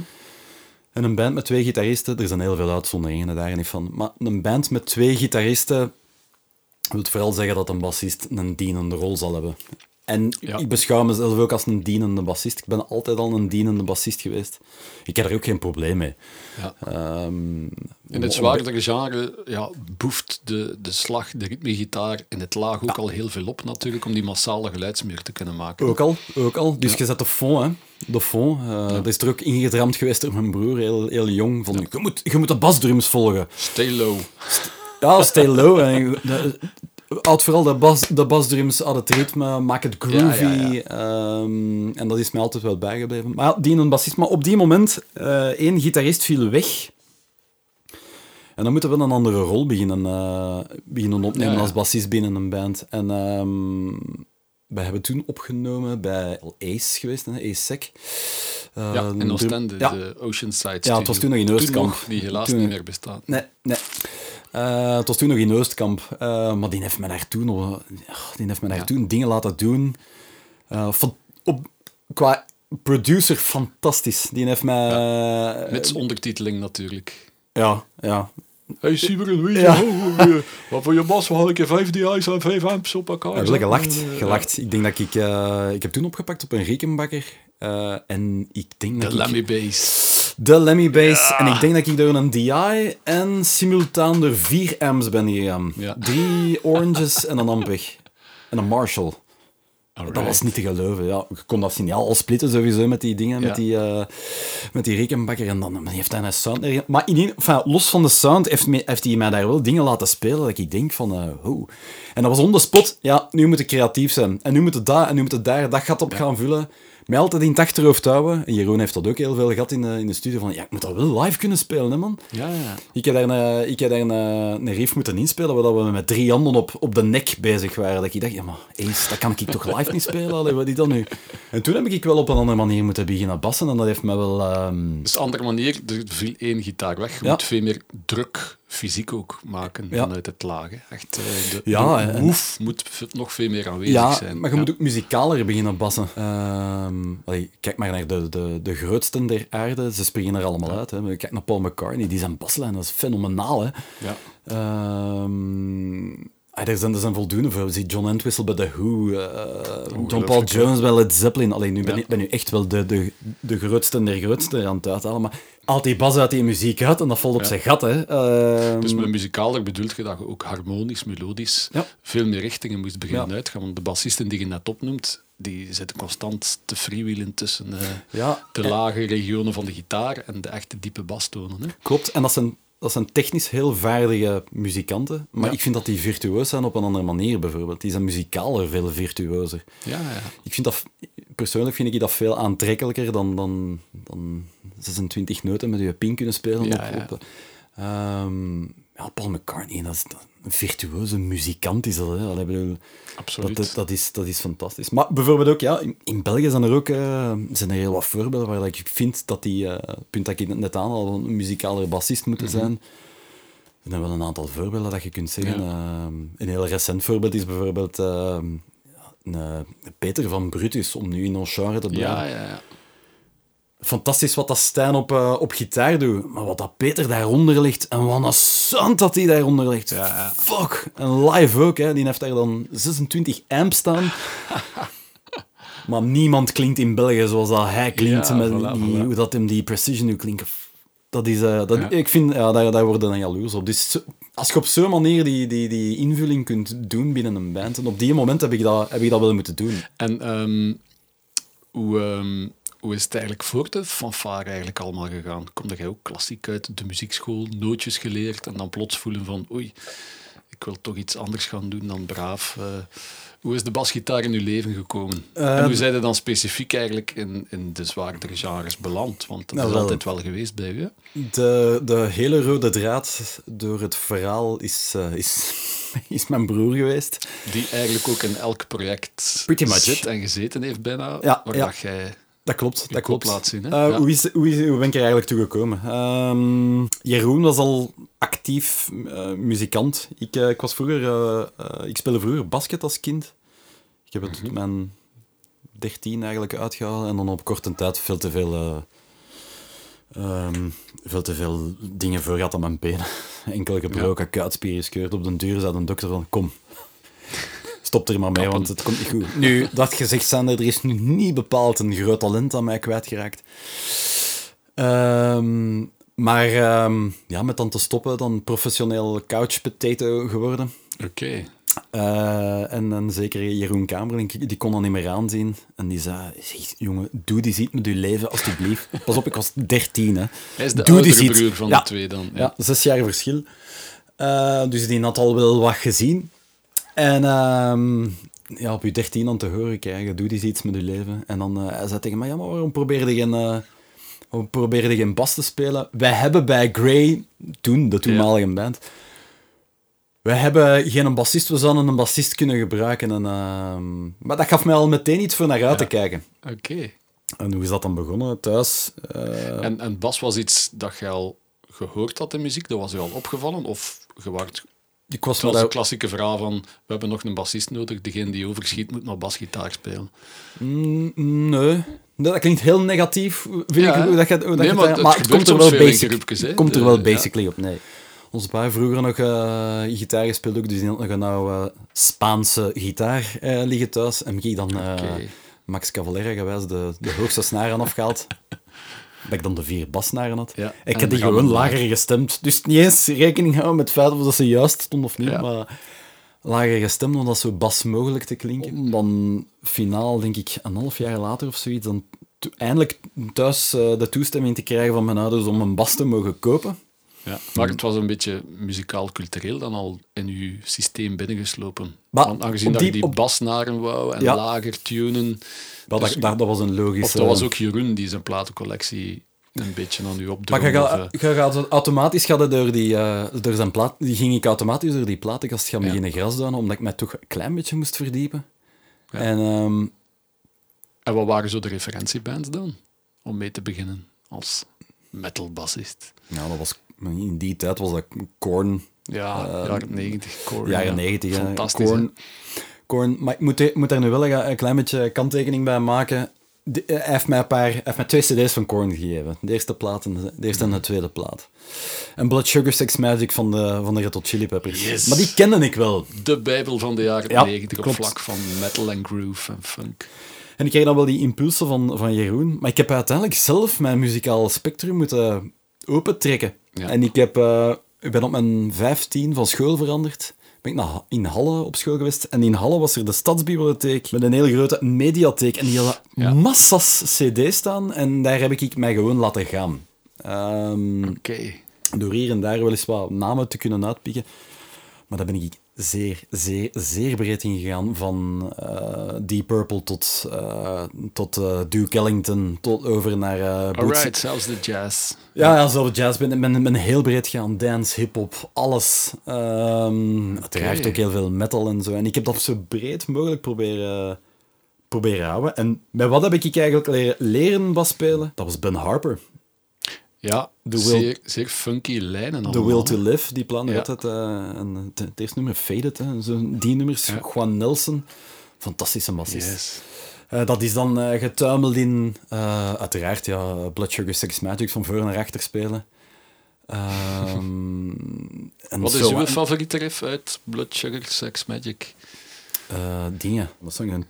En een band met twee gitaristen, er zijn heel veel uitzonderingen daar niet van, maar een band met twee gitaristen wil vooral zeggen dat een bassist een dienende rol zal hebben. En Ja. ik beschouw mezelf ook als een dienende bassist. Ik ben altijd al een dienende bassist geweest. Ik heb er ook geen probleem mee. ja. Ehm, In het zwaardere genre ja, boeft de, de slag, de ritmegitaar in het laag ook al heel veel op natuurlijk, om die massale geluidsmuur te kunnen maken. Ook al, ook al. Dus je zet de fond, hè. De fond. Uh, Dat is er ook ingedramd geweest door mijn broer, heel, heel jong. Van, je, moet, je moet de basdrums volgen. Stay low. Ja, stay low. Houd vooral de, bas, de basdrums aan het ritme, maak het groovy. Ja, ja, ja. Um, en dat is mij altijd wel bijgebleven. Maar ja, die een bassist. Maar op die moment, uh, één gitarist viel weg. En dan moeten we een andere rol beginnen, uh, beginnen opnemen Ja, ja. als bassist binnen een band. En um, wij hebben toen opgenomen bij Ace geweest, Ace Sec. Uh, ja, in Oostende, ja. de Oceanside Ja, het was toen nog in Oostkamp. Die helaas toen, niet meer bestaat. Nee, nee. Uh, het was toen nog in Oostkamp. Uh, maar die heeft me daar toen, die heeft me daar ja. toen dingen laten doen. Uh, van, op, qua producer fantastisch. Die heeft mij... Ja. Met ondertiteling natuurlijk. Ja, ja. Hey Simon, weet je ja. oh, wat voor je bas had ik vijf DI's en vijf amps op elkaar. Ja, wel gelacht, gelacht. Ik denk dat ik... Uh, ik heb toen opgepakt op een Riekenbakker. Uh, en ik denk de dat Lemmy ik... Bass. De Lemmy Bass. Ja. En ik denk dat ik door een DI en simultaan door vier amps ben gegaan. Ja. Drie oranges en een ampeg. En een Marshall. Alright. Dat was niet te geloven. Ja, je kon dat signaal al splitten sowieso met die dingen, Ja. met, die, uh, met die rekenbakker. En dan heeft hij een sound. Maar in, ieder- enfin, los van de sound heeft, me, heeft hij mij daar wel dingen laten spelen dat ik denk van, uh, oh. En dat was on the spot. Ja, nu moet ik creatief zijn. En nu moet het daar en nu moet het daar dat gat op gaan vullen. Mij altijd in het achterhoofd houden. En Jeroen heeft dat ook heel veel gehad in de, in de studio. Van, ja, ik moet dat wel live kunnen spelen, hè, man. Ja, ja. Ik heb daar een, ik heb daar een, een riff moeten inspelen waar we met drie handen op, op de nek bezig waren. Dat ik dacht, ja, maar eens, dat kan ik toch live niet spelen? Allee, wat is dat nu? En toen heb ik wel op een andere manier moeten beginnen bassen. En dat heeft me wel... ehm, Dus andere manier, er viel één gitaar weg. Je Ja. moet veel meer druk, fysiek ook maken Ja. vanuit het lage. Echt, eh, de, Ja, de move moet nog veel meer aanwezig ja, zijn. maar je moet ook muzikaler beginnen bassen. Ehm, allee, kijk maar naar de, de, de grootsten der aarde. Ze springen er allemaal uit. Hè. Kijk naar Paul McCartney, die zijn baslijn, dat is fenomenaal. Hè. Ja. Ehm, ah, er, zijn, er zijn voldoende voor. Zie John Entwistle bij The Who, eh, John Paul Jones bij Led Zeppelin. Alleen nu ben, ik ben nu echt wel de, de, de grootste der grootste aan het uithalen. Maar haalt die bas uit die muziek uit en dat valt op Ja. zijn gat. Hè. Ehm, Dus met muzikaler bedoelt je dat je ook harmonisch, melodisch, Ja. veel meer richtingen moest beginnen Ja. uitgaan. Want de bassisten die je net opnoemt, die zitten constant te freewheelen tussen ja, de lage regionen van de gitaar en de echte diepe bastonen. Hè? Klopt, en dat zijn, dat zijn technisch heel vaardige muzikanten. Maar ik vind dat die virtuoos zijn op een andere manier, bijvoorbeeld. Die zijn muzikaler veel virtuozer. Ja, ja. Ik vind dat, persoonlijk vind ik dat veel aantrekkelijker dan, dan, dan 26 noten met je pin kunnen spelen. Ja, op, ja. op, ehm, ja, Paul McCartney, dat is een virtuoze muzikant is dat. Hè. Bedoel, Absoluut. dat, is, dat is fantastisch. Maar bijvoorbeeld ook, ja, in, in België zijn er ook eh, zijn er heel wat voorbeelden waar ik vind dat die, eh, punt dat ik net aanhaal, een muzikale bassist moeten Mhm. zijn. Er zijn wel een aantal voorbeelden dat je kunt zeggen. Ja. Ehm, een heel recent voorbeeld is bijvoorbeeld ehm, een, eh, Peter van Brutus, om nu in ons genre te blijven. ja, ja, ja. Fantastisch wat dat Stijn op, eh, op gitaar doet, maar wat dat Peter daaronder ligt en wat een sound dat hij daaronder ligt. Ja, ja. Fuck. En live ook, hè. die heeft daar dan 26 amps staan. maar niemand klinkt in België zoals dat hij klinkt, met voilà, die, voilà. hoe dat hem die precision nu klinkt. Dat is, eh, dat. Ik vind, ja, daar, daar worden dan jaloers op. Dus als je op zo'n manier die, die, die invulling kunt doen binnen een band, en op die moment heb ik dat, heb ik dat wel moeten doen. En ehm, hoe, ehm, hoe is het eigenlijk voor de fanfare eigenlijk allemaal gegaan? Kom jij ook klassiek uit de muziekschool, nootjes geleerd en dan plots voelen van oei, ik wil toch iets anders gaan doen dan braaf. eh. Hoe is de basgitaar in uw leven gekomen? en hoe zijn er dan specifiek eigenlijk in, in de zwaardere genres beland? Want dat Nou, is wel. altijd wel geweest bij u. hè? De, de hele rode draad door het verhaal is, eh, is, is mijn broer geweest. Die eigenlijk ook in elk project Pretty much. zit en gezeten heeft bijna. Ja, waar ja. jij Dat klopt, dat klopt. laat zien, hè? Eh, Ja. hoe, is, hoe, is, hoe ben ik er eigenlijk toe gekomen? Ehm, Jeroen was al actief eh, muzikant. Ik, eh, ik was vroeger, ik speelde vroeger basket als kind. Ik heb het Mhm. tot mijn 13 eigenlijk uitgehaald en dan op korte tijd veel te veel, eh, ehm, veel te veel dingen voor gehad aan mijn benen. Enkel gebroken, kuitspieren gescheurd. Op den duur zei de dokter van, kom, stop er maar mee, Kappen. want het komt niet goed. Nu, dat gezegd zijnde, er is nu niet bepaald een groot talent aan mij kwijtgeraakt. Ehm, maar ehm, ja, met dan te stoppen, dan professioneel couch potato geworden. Oké. Eh, en dan zeker Jeroen Kamerlink, die kon dat niet meer aanzien. En die zei, jongen, doe die ziet met je leven, alstublieft. Pas op, ik was 13, hè. Hij is de Doe oudere broer van Ja. de twee dan. Ja. Ja, zes jaar verschil. Eh, dus die had al wel wat gezien. En ehm, ja, op je dertien dan te horen krijgen, doe eens iets met je leven. En dan eh, hij zei tegen mij, ja, maar waarom probeerde je geen, eh, geen bas te spelen? Wij hebben bij Grey, toen, de toenmalige band, wij hebben geen bassist, we zouden een bassist kunnen gebruiken. En, ehm, maar dat gaf mij al meteen iets voor naar uit te kijken. Oké. En hoe is dat dan begonnen? Thuis? eh, En, en bas was iets dat je al gehoord had in muziek? Dat was je al opgevallen? Of je waart ik was een klassieke verhaal van, we hebben nog een bassist nodig, degene die overschiet moet maar basgitaar spelen. Mm, Nee. Dat klinkt heel negatief, vind Ja, ik. dat je, hoe dat Nee, je maar het- maar komt er wel basic. groepjes, komt er De- wel ja. basically op, nee. Onze pa vroeger nog eh, gitaar gespeeld ook, dus die had nog een oude Spaanse gitaar eh, liggen thuis. En ik dan eh. Max Cavalera gewijs de, de hoogste snaren afgehaald. Dat ik dan de vier basnaren had. Ja, ik heb die gewoon lager gestemd. Dus niet eens rekening houden met het feit of dat ze juist stond of niet, Ja. maar lager gestemd om dat zo bas mogelijk te klinken. Dan finaal, denk ik, een half jaar later of zoiets, dan eindelijk thuis eh, de toestemming te krijgen van mijn ouders om een bas te mogen kopen. Ja. Maar het was een beetje muzikaal-cultureel dan al in uw systeem binnengeslopen. Maar Want aangezien dat je die- die op- basnaren wou en Ja. lager tunen. Maar Dus- dat, dat, was een logische... Of dat was ook Jeroen die zijn platencollectie een beetje aan u Maar opdrong. je of, gaat, eh, automatisch het door die, eh, door zijn plaat, die ging ik automatisch door die platenkast gaan Ja. beginnen grasduinen, omdat ik mij toch een klein beetje moest verdiepen. En ehm, En wat waren zo de referentiebands dan? Om mee te beginnen als metalbassist. ja, dat was, in die tijd was dat Korn, Ja, Eh, jaren 90, Korn. jaren ja. 90. hè. Fantastisch. Korn, Maar ik moet, moet daar nu wel een, een klein beetje kanttekening bij maken. De- eh, hij, heeft mij een paar, heeft mij twee cd's van Korn gegeven. De eerste plaat en de, de eerste en de tweede plaat. En Blood Sugar Sex Magic van de, van de Red Hot Chili Peppers. Yes. Maar die kende ik wel. De bijbel van de jaren Ja, 90 op vlak van metal en groove en funk. En ik kreeg dan wel die impulsen van, van Jeroen. Maar ik heb uiteindelijk zelf mijn muzikaal spectrum moeten opentrekken. Ja. En ik, heb, eh, ik ben op mijn 15 van school veranderd. Ben ik naar, in Halle op school geweest. En in Halle was er de stadsbibliotheek met een hele grote mediatheek. En die hadden Ja. massas cd's staan. En daar heb ik mij gewoon laten gaan. Ehm, Oké. door hier en daar wel eens wat namen te kunnen uitpikken. Maar daar ben ik zeer, zeer, zeer breed in gegaan. Van eh, Deep Purple tot, eh, tot eh, Duke Ellington, tot over naar Bootsy. Alright, zelfs de jazz. Ja, ja, zelf jazz. Ik ben, ben, ben heel breed gegaan. Dance, hip-hop, alles. Ehm Uiteraard ook heel veel metal en zo. En ik heb dat zo breed mogelijk proberen, proberen houden. En met wat heb ik eigenlijk leren, leren basspelen? Dat was Ben Harper. Ja, zeer, zeer funky lijnen The. Will to Live, die plan Ja. altijd. eh, en het, eerste nummer, Faded, hè, zo, die nummers. Ja. Juan Nelson, fantastische bassist. Yes. Eh, dat is dan eh, getuimeld in, uiteraard, ja, Blood Sugar Sex Magic van voor naar achter spelen. Ehm, en Wat is uw favoriete riff uit Blood Sugar Sex Magic? Eh, dingen. Wat zong dan?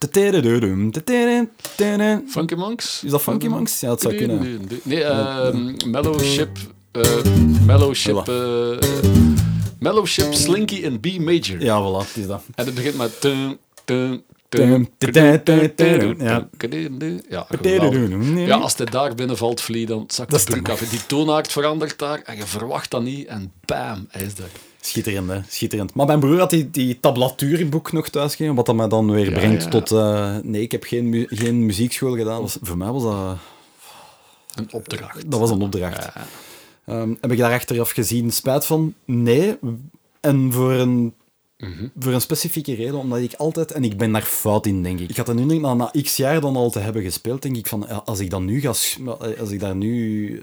Funky Monks? Is dat Funky Monks? Ja, dat zou kunnen. Nee, ehm Mellow Ship... eh Mellow Ship... eh, Mellowship, Slinky en B major. Ja, voilà, het is dat. En het begint met... tum, tum, Tum, tum, tum, tum, tum, Ja, ja. als hij daar binnen valt, Flea, dan zakt de broek af. Die toonaard verandert daar en je verwacht dat niet. En bam, hij is daar. Schitterend, hè? Schitterend. Maar mijn broer had die, die tablatuurboek nog thuis gegeven, wat dat mij dan weer Ja, brengt ja. tot... eh, nee, ik heb geen, mu- geen muziekschool gedaan. Was, voor mij was dat... Een opdracht. Dat was een opdracht. Ja. Ehm, heb ik daar achteraf gezien spijt van? Nee. En voor een, Mhm. voor een specifieke reden, omdat ik altijd... En ik ben daar fout in, denk ik. Ik had er nu na, na x jaar dan al te hebben gespeeld, denk ik van... Als ik, dan nu ga, als ik daar nu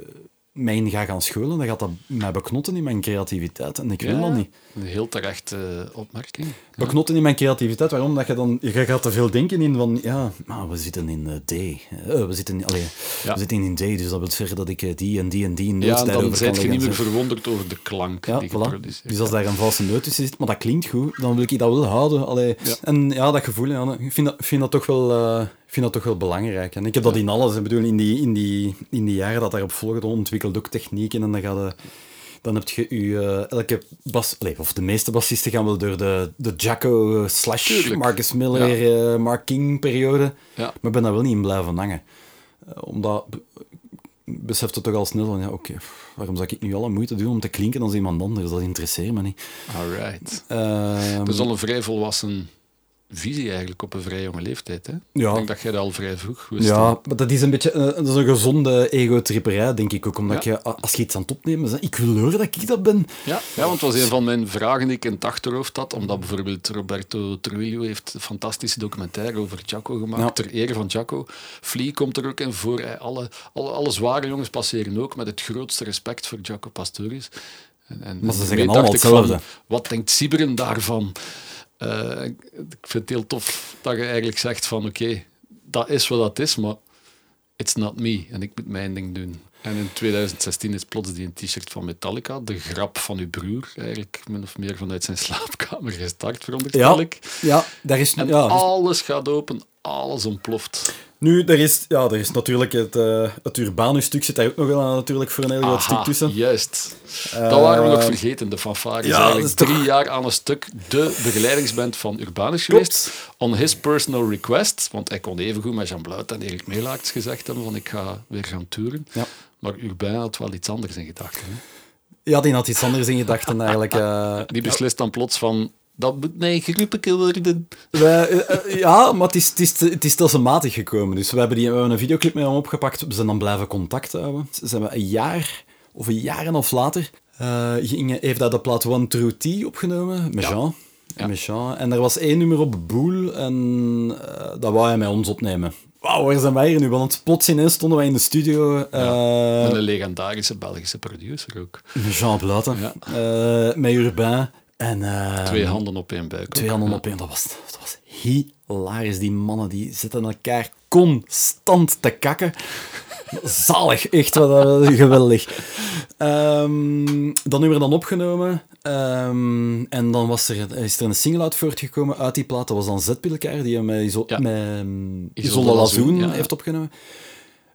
mij in ga gaan scholen, dan gaat dat mij beknotten in mijn creativiteit. En ik wil Ja, dat niet. Een heel terechte eh, opmerking. Beknotten in mijn creativiteit. Waarom? Dat je dan... Je gaat te veel denken in van... Ja, maar we zitten in eh, D. Eh, we, zitten, allee, Ja. we zitten in D, dus dat wil zeggen dat ik eh, die en die en die noot Ja, daarover dan kan zijn je leggen niet en meer verwonderd over de klank Ja, die voilà. Dus als daar een valse noot tussen zit, maar dat klinkt goed, dan wil ik dat wel houden. Allee. Ja. En ja, dat gevoel, ja, ik vind dat, vind dat, toch wel, vind dat toch wel belangrijk. En ik heb dat in alles. Ik bedoel, in die, in, die, in die jaren dat daarop volgen, ontwikkeld ook technieken en dan ga je... Dan heb je je, eh, elke bas, of de meeste bassisten gaan wel door de, de Jacko slash Tuurlijk. Marcus Miller, eh, Mark King periode. Ja. Maar ik ben daar wel niet in blijven hangen. Eh, omdat ik besefte toch al snel van, ja, oké, waarom zou ik nu alle moeite doen om te klinken als iemand anders? Dat interesseert me niet. Alright. Ehm, Dat is al een vrij volwassen visie eigenlijk op een vrij jonge leeftijd. Hè? Ja. Ik denk dat jij dat al vrij vroeg wist. ja, maar dat is een beetje eh, dat is een gezonde ego-tripperij, denk ik ook. Omdat Ja. je, als je iets aan het opnemen bent, ik wil horen dat ik dat ben. Ja, ja, want het was een van mijn vragen die ik in het achterhoofd had, omdat bijvoorbeeld Roberto Trujillo heeft een fantastische documentaire over Jaco gemaakt, Ja. ter ere van Jaco. Flea komt er ook in voor. Hij- Alle, alle, alle zware jongens passeren ook met het grootste respect voor Jaco Pastorius. En, en Maar ze zeggen allemaal van, hetzelfde. Wat denkt Siberen daarvan? Eh, ik vind het heel tof dat je eigenlijk zegt van oké, dat is wat dat is, maar it's not me. En ik moet mijn ding doen. En in 2016 is plots die een t-shirt van Metallica, de grap van uw broer, eigenlijk min of meer vanuit zijn slaapkamer gestart, veronderstel Ja, ik. ja, daar is... En ja, alles gaat open, alles ontploft. Nu, er is, ja, er is natuurlijk het, eh het Urbanus-stuk zit daar ook nog wel aan, natuurlijk voor een heel groot stuk tussen. juist. dat waren we nog Eh, vergeten. De fanfare is ja, eigenlijk is toch- drie jaar aan een stuk de begeleidingsband van Urbanus Klopt. geweest. On his personal request, want hij kon evengoed met Jean Bluit en Erik Meelaerts gezegd hebben van ik ga weer gaan toeren. Ja. Maar Urbain had wel iets anders in gedachten. Ja, die had iets anders in gedachten eigenlijk. eh. Die beslist dan plots van dat moet mijn groepje worden. Wij, ja, maar het is, het, is, het is stelselmatig gekomen. Dus we hebben, die, we hebben een videoclip met hem opgepakt. We zijn dan blijven contact houden. Zijn we een jaar of een jaar en of later eh, ging, heeft hij de plaat One True T opgenomen met Ja. Jean. Ja. Met Jean. En er was één nummer op Boel en eh, dat wou hij met ons opnemen. Wauw, waar zijn wij hier nu? Want plots ineens stonden wij in de studio eh, En een legendarische Belgische producer ook. met Jean Ja. eh, met Urbain. En, eh, Twee handen op één buik. Twee ook. handen Ja. op één. Dat was, dat was hilarisch. Die mannen die zitten elkaar constant te kakken. Zalig, echt wat eh, geweldig. Ehm dan hebben we dan opgenomen. Ehm, en dan was er, is er een single uit voortgekomen uit die plaat. Dat was dan Zetpilkaar, die met, Iso Ja. met ehm, Isolde Isolde Lazoen ja. heeft opgenomen.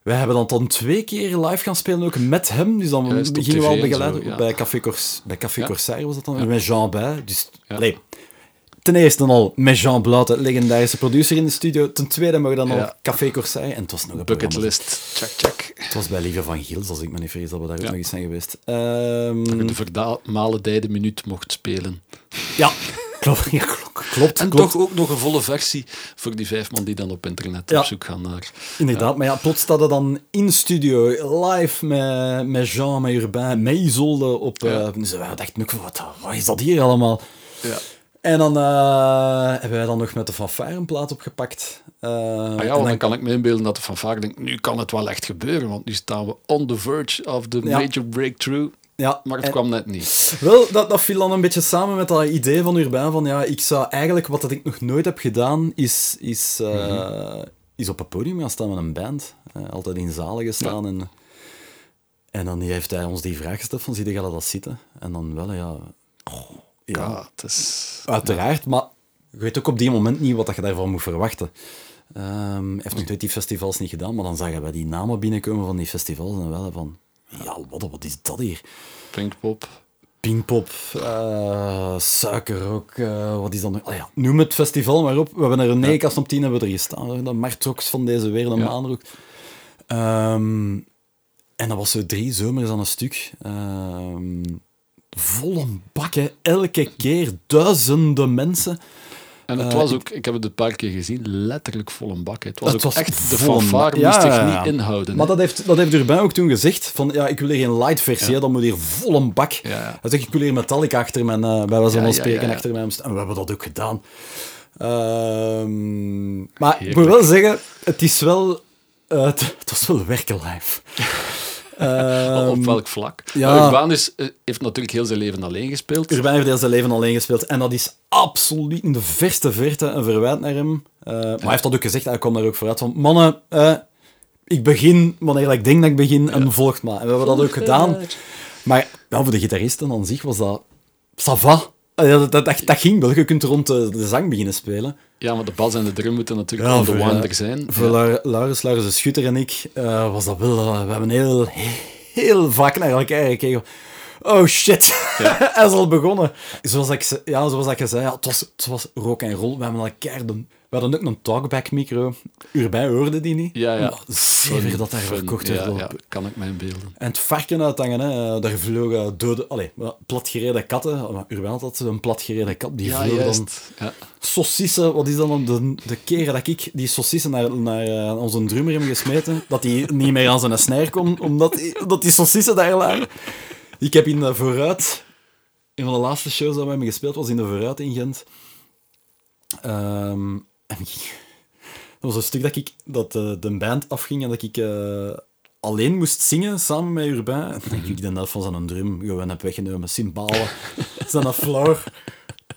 Wij hebben dan, dan twee keer live gaan spelen, ook met hem. Dus dan gingen we al zo, ja. Bij Café, Cors, bij Café Ja. Corsair was dat dan. Met Jean bij. Dus, allee, ten eerste al met Jean Blaute, legendarische producer in de studio. Ten tweede mogen we dan nog Café Corsair. En het was nog een. Bucketlist, check, check. Het was bij Lieve van Gils, als ik me niet vergis, dat we daar ook nog eens zijn geweest. Ehm, De vermaledijde minuut mocht spelen. ja, klopt. Ja, klopt, klopt, En klopt. toch ook nog een volle versie voor die vijf man die dan op internet Ja. op zoek gaan naar... Inderdaad, maar ja, plots staat er dan in studio, live met, met Jean, met Urbain, met Isolde op... Ja. eh, dus wij dachten ook, van, wat, wat is dat hier allemaal? Ja. En dan eh, hebben wij dan nog met de fanfare een plaat opgepakt. Eh, Ah en ja, dan- dan kan ik me inbeelden dat de fanfare denkt, nu kan het wel echt gebeuren, want nu staan we on the verge of the Ja. major breakthrough. Ja, Maar het en- kwam net niet. Wel, dat, dat viel dan een beetje samen met dat idee van Urbain van ja, ik zou eigenlijk, wat dat ik nog nooit heb gedaan, is, is, eh, Mhm. is op een podium gaan staan met een band. Eh, altijd in zalen gestaan. En, en dan heeft hij ons die vraag gesteld van, zie je dat zitten? En dan wel, ja... ja, Ja, het is... uiteraard, maar je weet ook op die moment niet wat dat je daarvan moet verwachten. Ehm, hij heeft nog nooit die festivals niet gedaan, maar dan zagen wij die namen binnenkomen van die festivals en wel van, ja, wat, wat is dat hier? Pinkpop, Pinkpop, uh, Suikerrock, uh, wat is dan oh ja, Noem het festival maar op. We hebben er een ja. kast op tien hebben we er gestaan. De Martrox van deze wereld, een ja. maanrook. Um, en dat was zo drie zomers aan een stuk. Um, volle bakken, elke keer duizenden mensen. En het was ook, ik heb het een paar keer gezien, letterlijk vol een bak. Het was het ook was echt, de fanfare ja, moest zich niet inhouden. Maar dat heeft, dat heeft Urbain ook toen gezegd, van ja, ik wil hier geen light versie, dan moet hier vol een bak. Hij zegt, ik wil hier Metallica achter mijn, uh, bij was van spreken, achter mij. En we hebben dat ook gedaan. Um, maar ik moet wel zeggen, het is wel, uh, het, het was wel werken live. Um, op welk vlak? Ja. Is, eh, heeft natuurlijk heel zijn leven alleen gespeeld. Urban heeft heel zijn leven alleen gespeeld. En dat is absoluut in de verste verte een verwijt naar hem. Uh, Maar hij heeft dat ook gezegd, hij kwam daar ook vooruit van... Mannen, uh, ik begin wanneer ik denk dat ik begin en volgt maar. En we hebben dat ook gedaan. Maar ja, voor de gitaristen aan zich was dat... Ça va. Dat, dat, dat, ging wel. Je kunt rond de, de, zang beginnen spelen. Ja, maar de bas en de drum moeten natuurlijk ja, on the wander zijn. Voor ja. Laurens, Laurens de Schutter en ik uh, was dat wel... Uh, we hebben heel, heel vaak naar elkaar gekeken. Oh shit, ja. hij is al begonnen. Zoals ik, ja, zoals ik zei, ja, het, was, het was rock en roll. We hebben elkaar de we hadden ook een talkback micro. Urbij hoorde die niet. Ja, ja. Zeker dat daar verkocht werd. Ja, ja, kan ik mij inbeelden. En het varken uithangen, hè. daar vlogen dode, allez, platgereden katten. Urbij had dat een platgereden kat. Die ja, vloog dan ja. saucissen. Wat is dan de, de keren dat ik die saucissen naar, naar uh, onze drummer heb gesmeten, dat hij niet meer aan zijn snijr kon, omdat die, dat die saucissen daar lagen. Ik heb in de vooruit, een van de laatste shows dat we hebben gespeeld, was in de vooruit in Gent. Um, dat was een stuk dat ik dat uh, de band afging en dat ik uh, alleen moest zingen samen met Urbain. En dat ik de helft van zijn drum gewoon heb weggenomen. Cymbalen, zijn floor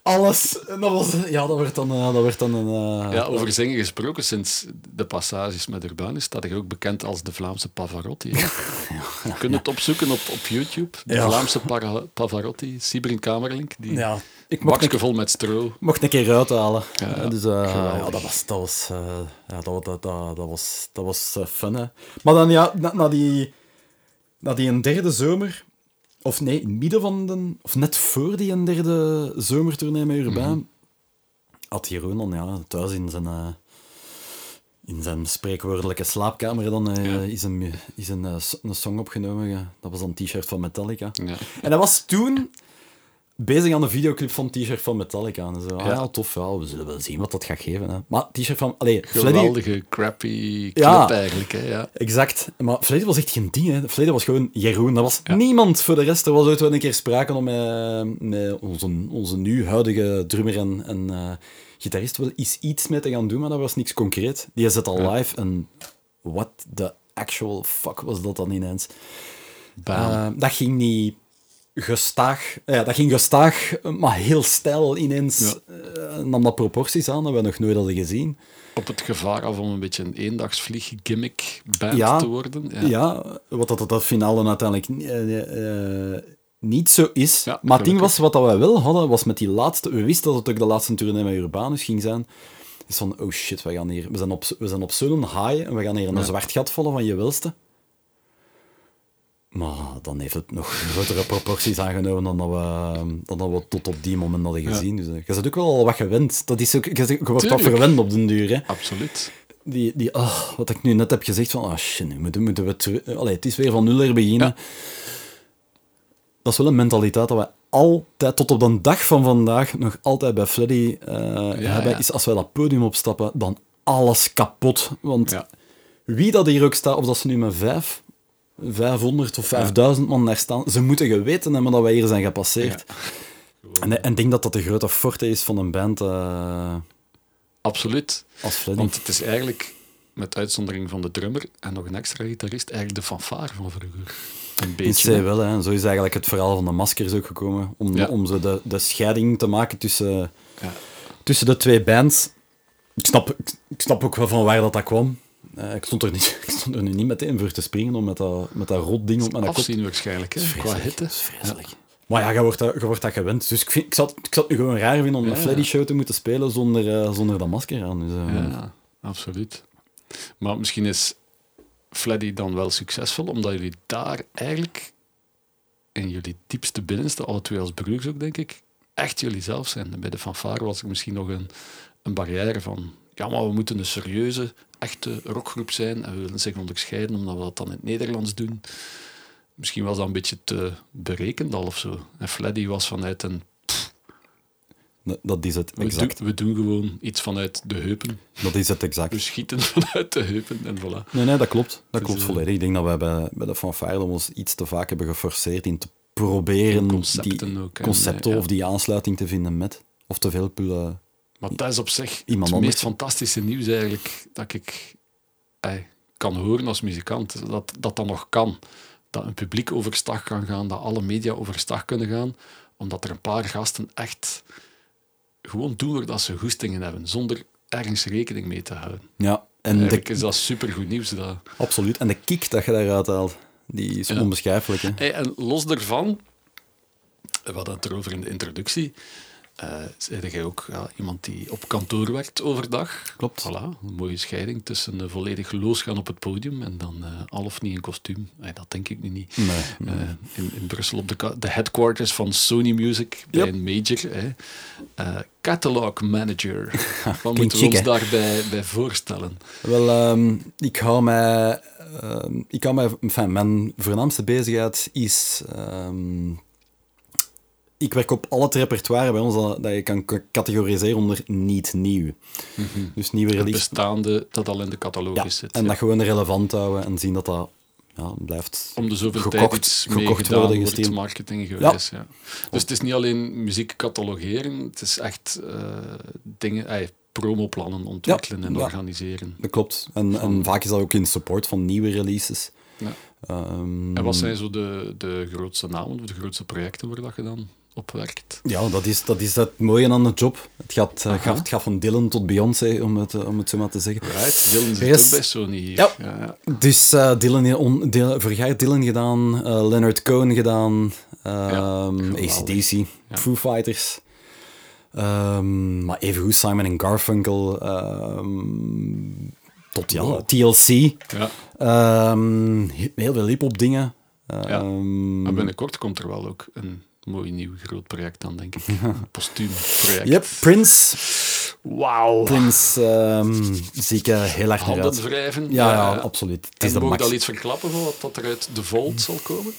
alles. En dat, was, ja, dat werd dan, uh, dat werd dan een... Uh, ja, over zingen gesproken, sinds de passages met Urbanus staat hij ook bekend als de Vlaamse Pavarotti. ja, Je kunt het opzoeken op, op YouTube. De Vlaamse Pavarotti, Sibrin Kamerlink. Die ja, ik mocht een, vol met stro. Mocht een keer uithalen. Ja, dus, uh, ja, dat was, dat was, ja, dat, dat, dat, dat was, dat was fun. Hè. Maar dan ja, na, na, die, na die een derde zomer of nee, in het midden van de... Of net voor die een derde zomertournee met Urbain, mm -hmm. had Jeroen ja, thuis in zijn... Uh, in zijn spreekwoordelijke slaapkamer dan uh, is, een, is een, uh, een song opgenomen. Dat was een t-shirt van Metallica. Ja. En dat was toen bezig aan de videoclip van t-shirt van Metallica. En zo. Ah, ja. tof, ja, we zullen wel zien wat dat gaat geven. Hè. Maar t-shirt van... Allee, Geweldige, crappy clip ja, eigenlijk. Hè, ja. Exact. Maar Fleddy was echt geen ding. Hè. Was gewoon Jeroen. Dat was niemand voor de rest. Er was ooit wel een keer sprake om met, met onze, onze nu huidige drummer en, en uh, gitarist wel iets, iets mee te gaan doen, maar dat was niks concreet. Die zet al live en what the actual fuck was dat dan ineens? Uh, dat ging niet gestaag, ja, dat ging gestaag, maar heel stijl ineens ja. uh, nam dat proporties aan dat we nog nooit hadden gezien. Op het gevaar af om een beetje een eendagsvlieg gimmick band te worden. Ja, ja wat dat, dat finale uiteindelijk uh, uh, niet zo is. Maar het ding was, wat dat wij wel hadden, was met die laatste... We wisten dat het ook de laatste tournee met Urbanus ging zijn. Is van, oh shit, we, gaan hier, we zijn op, we zijn op zo'n high en we gaan hier een zwart gat vallen van je welste. Maar dan heeft het nog grotere proporties aangenomen dan dat we, dan dat we tot op die moment hadden gezien. Dus, uh, je bent ook wel al wat gewend. Dat is ook, je, je wordt toch verwend op den duur. Hè? Absoluut. Die, die, oh, wat ik nu net heb gezegd, van oh shit, nu moeten, moeten we. Allee, het is weer van nul er beginnen. Ja. Dat is wel een mentaliteit dat we altijd, tot op de dag van vandaag, nog altijd bij Freddy uh, ja, hebben. Is als wij dat podium opstappen, dan alles kapot. Want wie dat hier ook staat, of dat ze nu met vijf 500 of 5000 man daar staan. Ze moeten geweten hebben dat wij hier zijn gepasseerd. En, en ik denk dat dat de grote forte is van een band. Uh, Absoluut. Als Want het is eigenlijk, met uitzondering van de drummer en nog een extra gitarist, eigenlijk de fanfare van vroeger. Een beetje. Wel, hè. zo is eigenlijk het verhaal van de maskers ook gekomen. Om, ja. om zo de, de scheiding te maken tussen, ja. tussen de twee bands. Ik snap, ik snap ook wel van waar dat, dat kwam. Uh, ik, stond er niet, ik stond er nu niet meteen voor te springen om met dat, met dat rot ding op mijn kop. Afzien waarschijnlijk, hè? qua hitte. Dat is vreselijk. Ja. Maar ja, je wordt, dat, je wordt dat gewend. Dus ik, vind, ik, zat, ik zat nu gewoon raar vinden om ja, een Freddy show te moeten spelen zonder, uh, zonder dat masker aan. Dus, uh, ja, absoluut. Maar misschien is Freddy dan wel succesvol, omdat jullie daar eigenlijk in jullie diepste binnenste, alle twee als broers ook, denk ik, echt jullie zelf zijn. Bij de fanfare was er misschien nog een, een barrière van, ja, maar we moeten een serieuze, echte rockgroep zijn en we willen zich onderscheiden omdat we dat dan in het Nederlands doen. Misschien was dat een beetje te berekend al of zo. En Fleddy was vanuit een Dat is het, we, exact. doen, we doen gewoon iets vanuit de heupen. Dat is het, exact. We schieten vanuit de heupen en voilà. Nee, nee, dat klopt. Dat klopt volledig. Ik denk dat wij bij, bij de fanfare ons iets te vaak hebben geforceerd in te proberen concepten die ook, concepten of die aansluiting te vinden met. Of te veel pullen. Maar dat is op zich Iemand het meest fantastische nieuws eigenlijk dat ik kan horen als muzikant. Dat dat dan nog kan. Dat een publiek overstag kan gaan, dat alle media overstag kunnen gaan, omdat er een paar gasten echt gewoon doen waar ze goestingen hebben, zonder ergens rekening mee te houden. Ja, en de, Eigenlijk is dat supergoed nieuws. Dat... absoluut. En de kick dat je daaruit haalt, die is Ja. onbeschrijfelijk. Hè? En los daarvan, we hadden het erover in de introductie, zei jij ook ja, iemand die op kantoor werkt overdag. Klopt. Voilà, een mooie scheiding tussen eh, volledig losgaan op het podium en dan eh, al of niet in kostuum. Dat denk ik nu niet. Nee, Eh, in, in Brussel op de, de headquarters van Sony Music, bij Yep. een major. Catalog manager. Wat moeten we ons daarbij bij voorstellen? Wel, ehm, ik hou mij... ehm, ik hou mij enfin, mijn voornaamste bezigheid is... ehm, ik werk op al het repertoire bij ons dat, dat je kan categoriseren onder niet nieuw. Dus nieuwe Het release. bestaande dat al in de catalogus Ja, zit. en ja. dat gewoon relevant houden en zien dat dat ja, blijft om de zoveel tijd gekocht, iets mee gekocht worden, wordt, marketing geweest. Ja. Dus het is niet alleen muziek catalogeren, het is echt eh, dingen, eh, promoplannen ontwikkelen en ja. organiseren. Dat klopt. En, en vaak is dat ook in support van nieuwe releases. Ja. Ehm, En wat zijn zo de, de grootste namen of de grootste projecten waar dat je dan op werkt? Ja, dat is, dat is het mooie aan de job. Het gaat, eh, Aha. gaat, het gaat van Dylan tot Beyoncé, om het, eh, om het zo maar te zeggen. Right, Dylan zit Yes. ook bij Sony hier. Ja. Dus eh Dylan, on, Dylan, vorig jaar Dylan gedaan, eh, Leonard Cohen gedaan, ehm. ACDC, Ja. Foo Fighters. Ehm, maar evengoed Simon en Garfunkel, ehm, tot ja, Wow. TLC. Ja. Ehm, heel veel hip-hop dingen. Ja. Ehm, Maar binnenkort komt er wel ook een mooi nieuw groot project aan, denk ik. Postuum project. Yep, Prince. Wauw. Prince ehm zie ik heel erg Handen uit. wrijven. Ja, ja, absoluut. Het En is de al iets verklappen van wat dat er uit de Vault zal komen?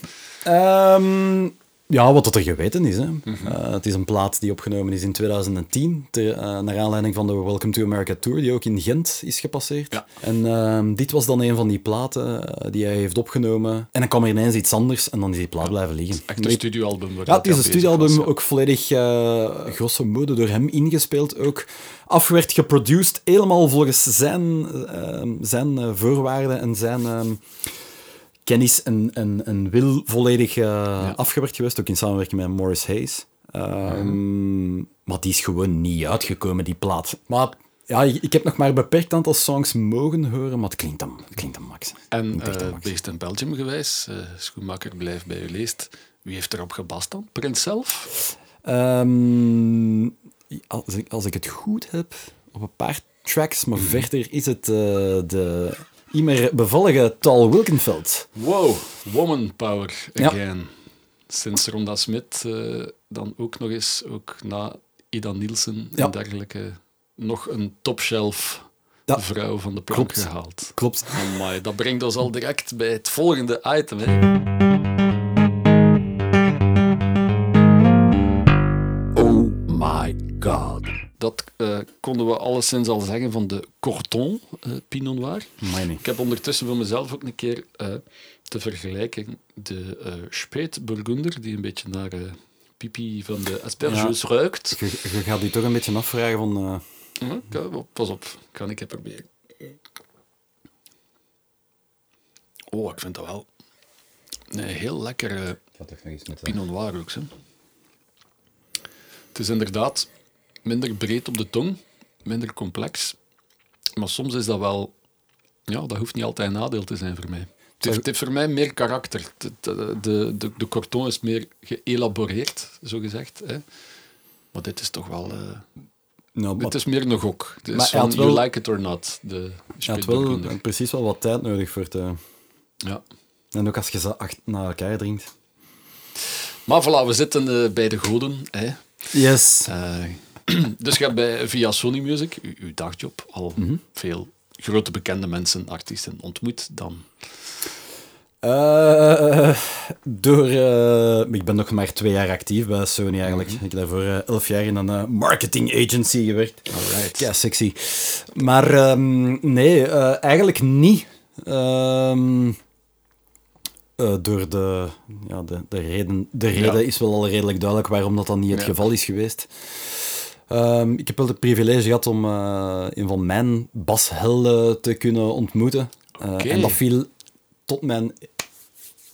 Ehm, ja, wat dat er geweten is. Hè. Mhm. Eh, het is een plaat die opgenomen is in 2010, ter, eh, naar aanleiding van de Welcome to America Tour, die ook in Gent is gepasseerd. Ja. En ehm, dit was dan een van die platen eh, die hij heeft opgenomen. En dan kwam er ineens iets anders en dan is die plaat blijven liggen. Echt een Nee, studioalbum. ja, dat het is een studioalbum, was, ja. ook volledig grosso modo door hem ingespeeld. Ook af werd geproduced, helemaal volgens zijn, zijn voorwaarden en zijn ehm, kennis en, en, en wil volledig eh, afgewerkt geweest. Ook in samenwerking met Morris Hayes. Ehm, Maar die is gewoon niet uitgekomen, die plaat. Maar ja, ik ik heb nog maar een beperkt aantal songs mogen horen, maar het klinkt een, het klinkt een max. En max. based in Belgium geweest, eh, schoenmaker blijft bij u leest. Wie heeft erop gebast dan? Prins zelf? Ehm, als, ik, als ik het goed heb, op een paar tracks, maar verder is het eh, de immer bevallige Tal Wilkenveld. Wow, woman power Ja. again. Sinds Ronda Smit eh, dan ook nog eens, ook na Ida Nielsen Ja. en dergelijke, nog een topshelf Ja. vrouw van de plank Klopt. gehaald. Klopt. Amai, dat brengt ons al direct bij het volgende item. Hè. Oh my god. Dat eh, konden we alleszins al zeggen van de Corton eh, Pinot Noir. Ik heb ondertussen voor mezelf ook een keer eh te vergelijken de eh Speet Burgunder, die een beetje naar pipi van de asperges ruikt. Je, je gaat je toch een beetje afvragen van... Ja, ja, pas op, kan ik het proberen. Oh, ik vind dat wel een heel lekker ga toch nog eens met Pinot Noir ook. Hè. Het is inderdaad minder breed op de tong, minder complex. Maar soms is dat wel... Ja, dat hoeft niet altijd een nadeel te zijn voor mij. Het heeft, het heeft voor mij meer karakter. De, de, de, de, de Corton is meer geëlaboreerd, zo gezegd. Hè. Maar dit is toch wel... eh, nou, dit is meer een gok. Het Maar van wel- you like it or not, de je had wel precies wel wat tijd nodig voor te... Ja. En ook als je ze acht na elkaar drinkt. Maar voilà, we zitten eh, bij de goden. Hè. Yes. Eh, dus je hebt bij, via Sony Music, uw, uw dagjob, al Mhm. veel grote bekende mensen, artiesten ontmoet. Dan. Eh, door, eh, ik ben nog maar twee jaar actief bij Sony eigenlijk. Ik heb daarvoor eh, elf jaar in een marketing agency gewerkt. Alright. Ja, sexy. Maar ehm, nee, eigenlijk niet. Ehm, eh, door de, ja, de, de reden, de reden Ja. is wel al redelijk duidelijk waarom dat dan niet het Ja. geval is geweest. Ehm, ik heb wel het privilege gehad om eh, een van mijn bashelden te kunnen ontmoeten. Eh. En dat viel tot mijn...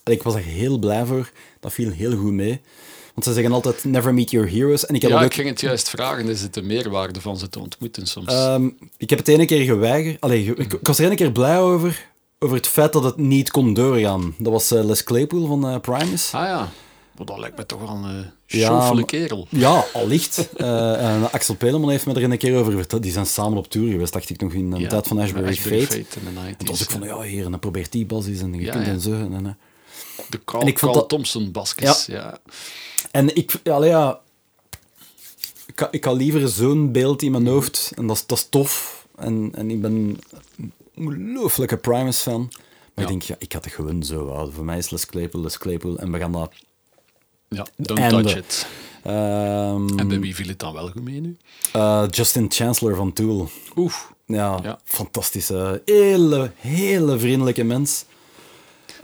Ik was er heel blij voor. Dat viel heel goed mee. Want ze zeggen altijd, never meet your heroes. En ik heb Ja, ik ging het juist vragen. Is het de meerwaarde van ze te ontmoeten soms? Ehm, ik heb het ene keer geweigerd. Allee, ik, ik was er ene keer blij over. Over het feit dat het niet kon doorgaan. Dat was eh, Les Claypool van Primus. ah ja, maar dat lijkt me toch wel een Ja, ja, kerel. Ja, allicht. Eh, en Axel Peleman heeft me er een keer over verteld. Die zijn samen op tour geweest, dacht ik nog in de Ja, tijd van Ashbury, Ashbury Fate. Fate in de 90s. En toen was ik van, ja, hier, en dan probeert die bas eens en je Ja, kunt en zo. En, en. De Carl, En ik vond Carl dat- Thompson baskets. Ja. En ik, allee, ja, ik, ik had liever zo'n beeld in mijn hoofd. En dat is, dat is tof. En, en ik ben een ongelooflijke Primus-fan. Maar Ja. ik denk, ja, ik had het gewoon zo. Voor mij is Les Claypool, Les Claypool. En we gaan dat... ja, don't touch it. ehm, En bij wie viel het dan wel goed mee nu? eh, Justin Chancellor van Tool. Oef. Ja, Ja. fantastische, hele, hele vriendelijke mens.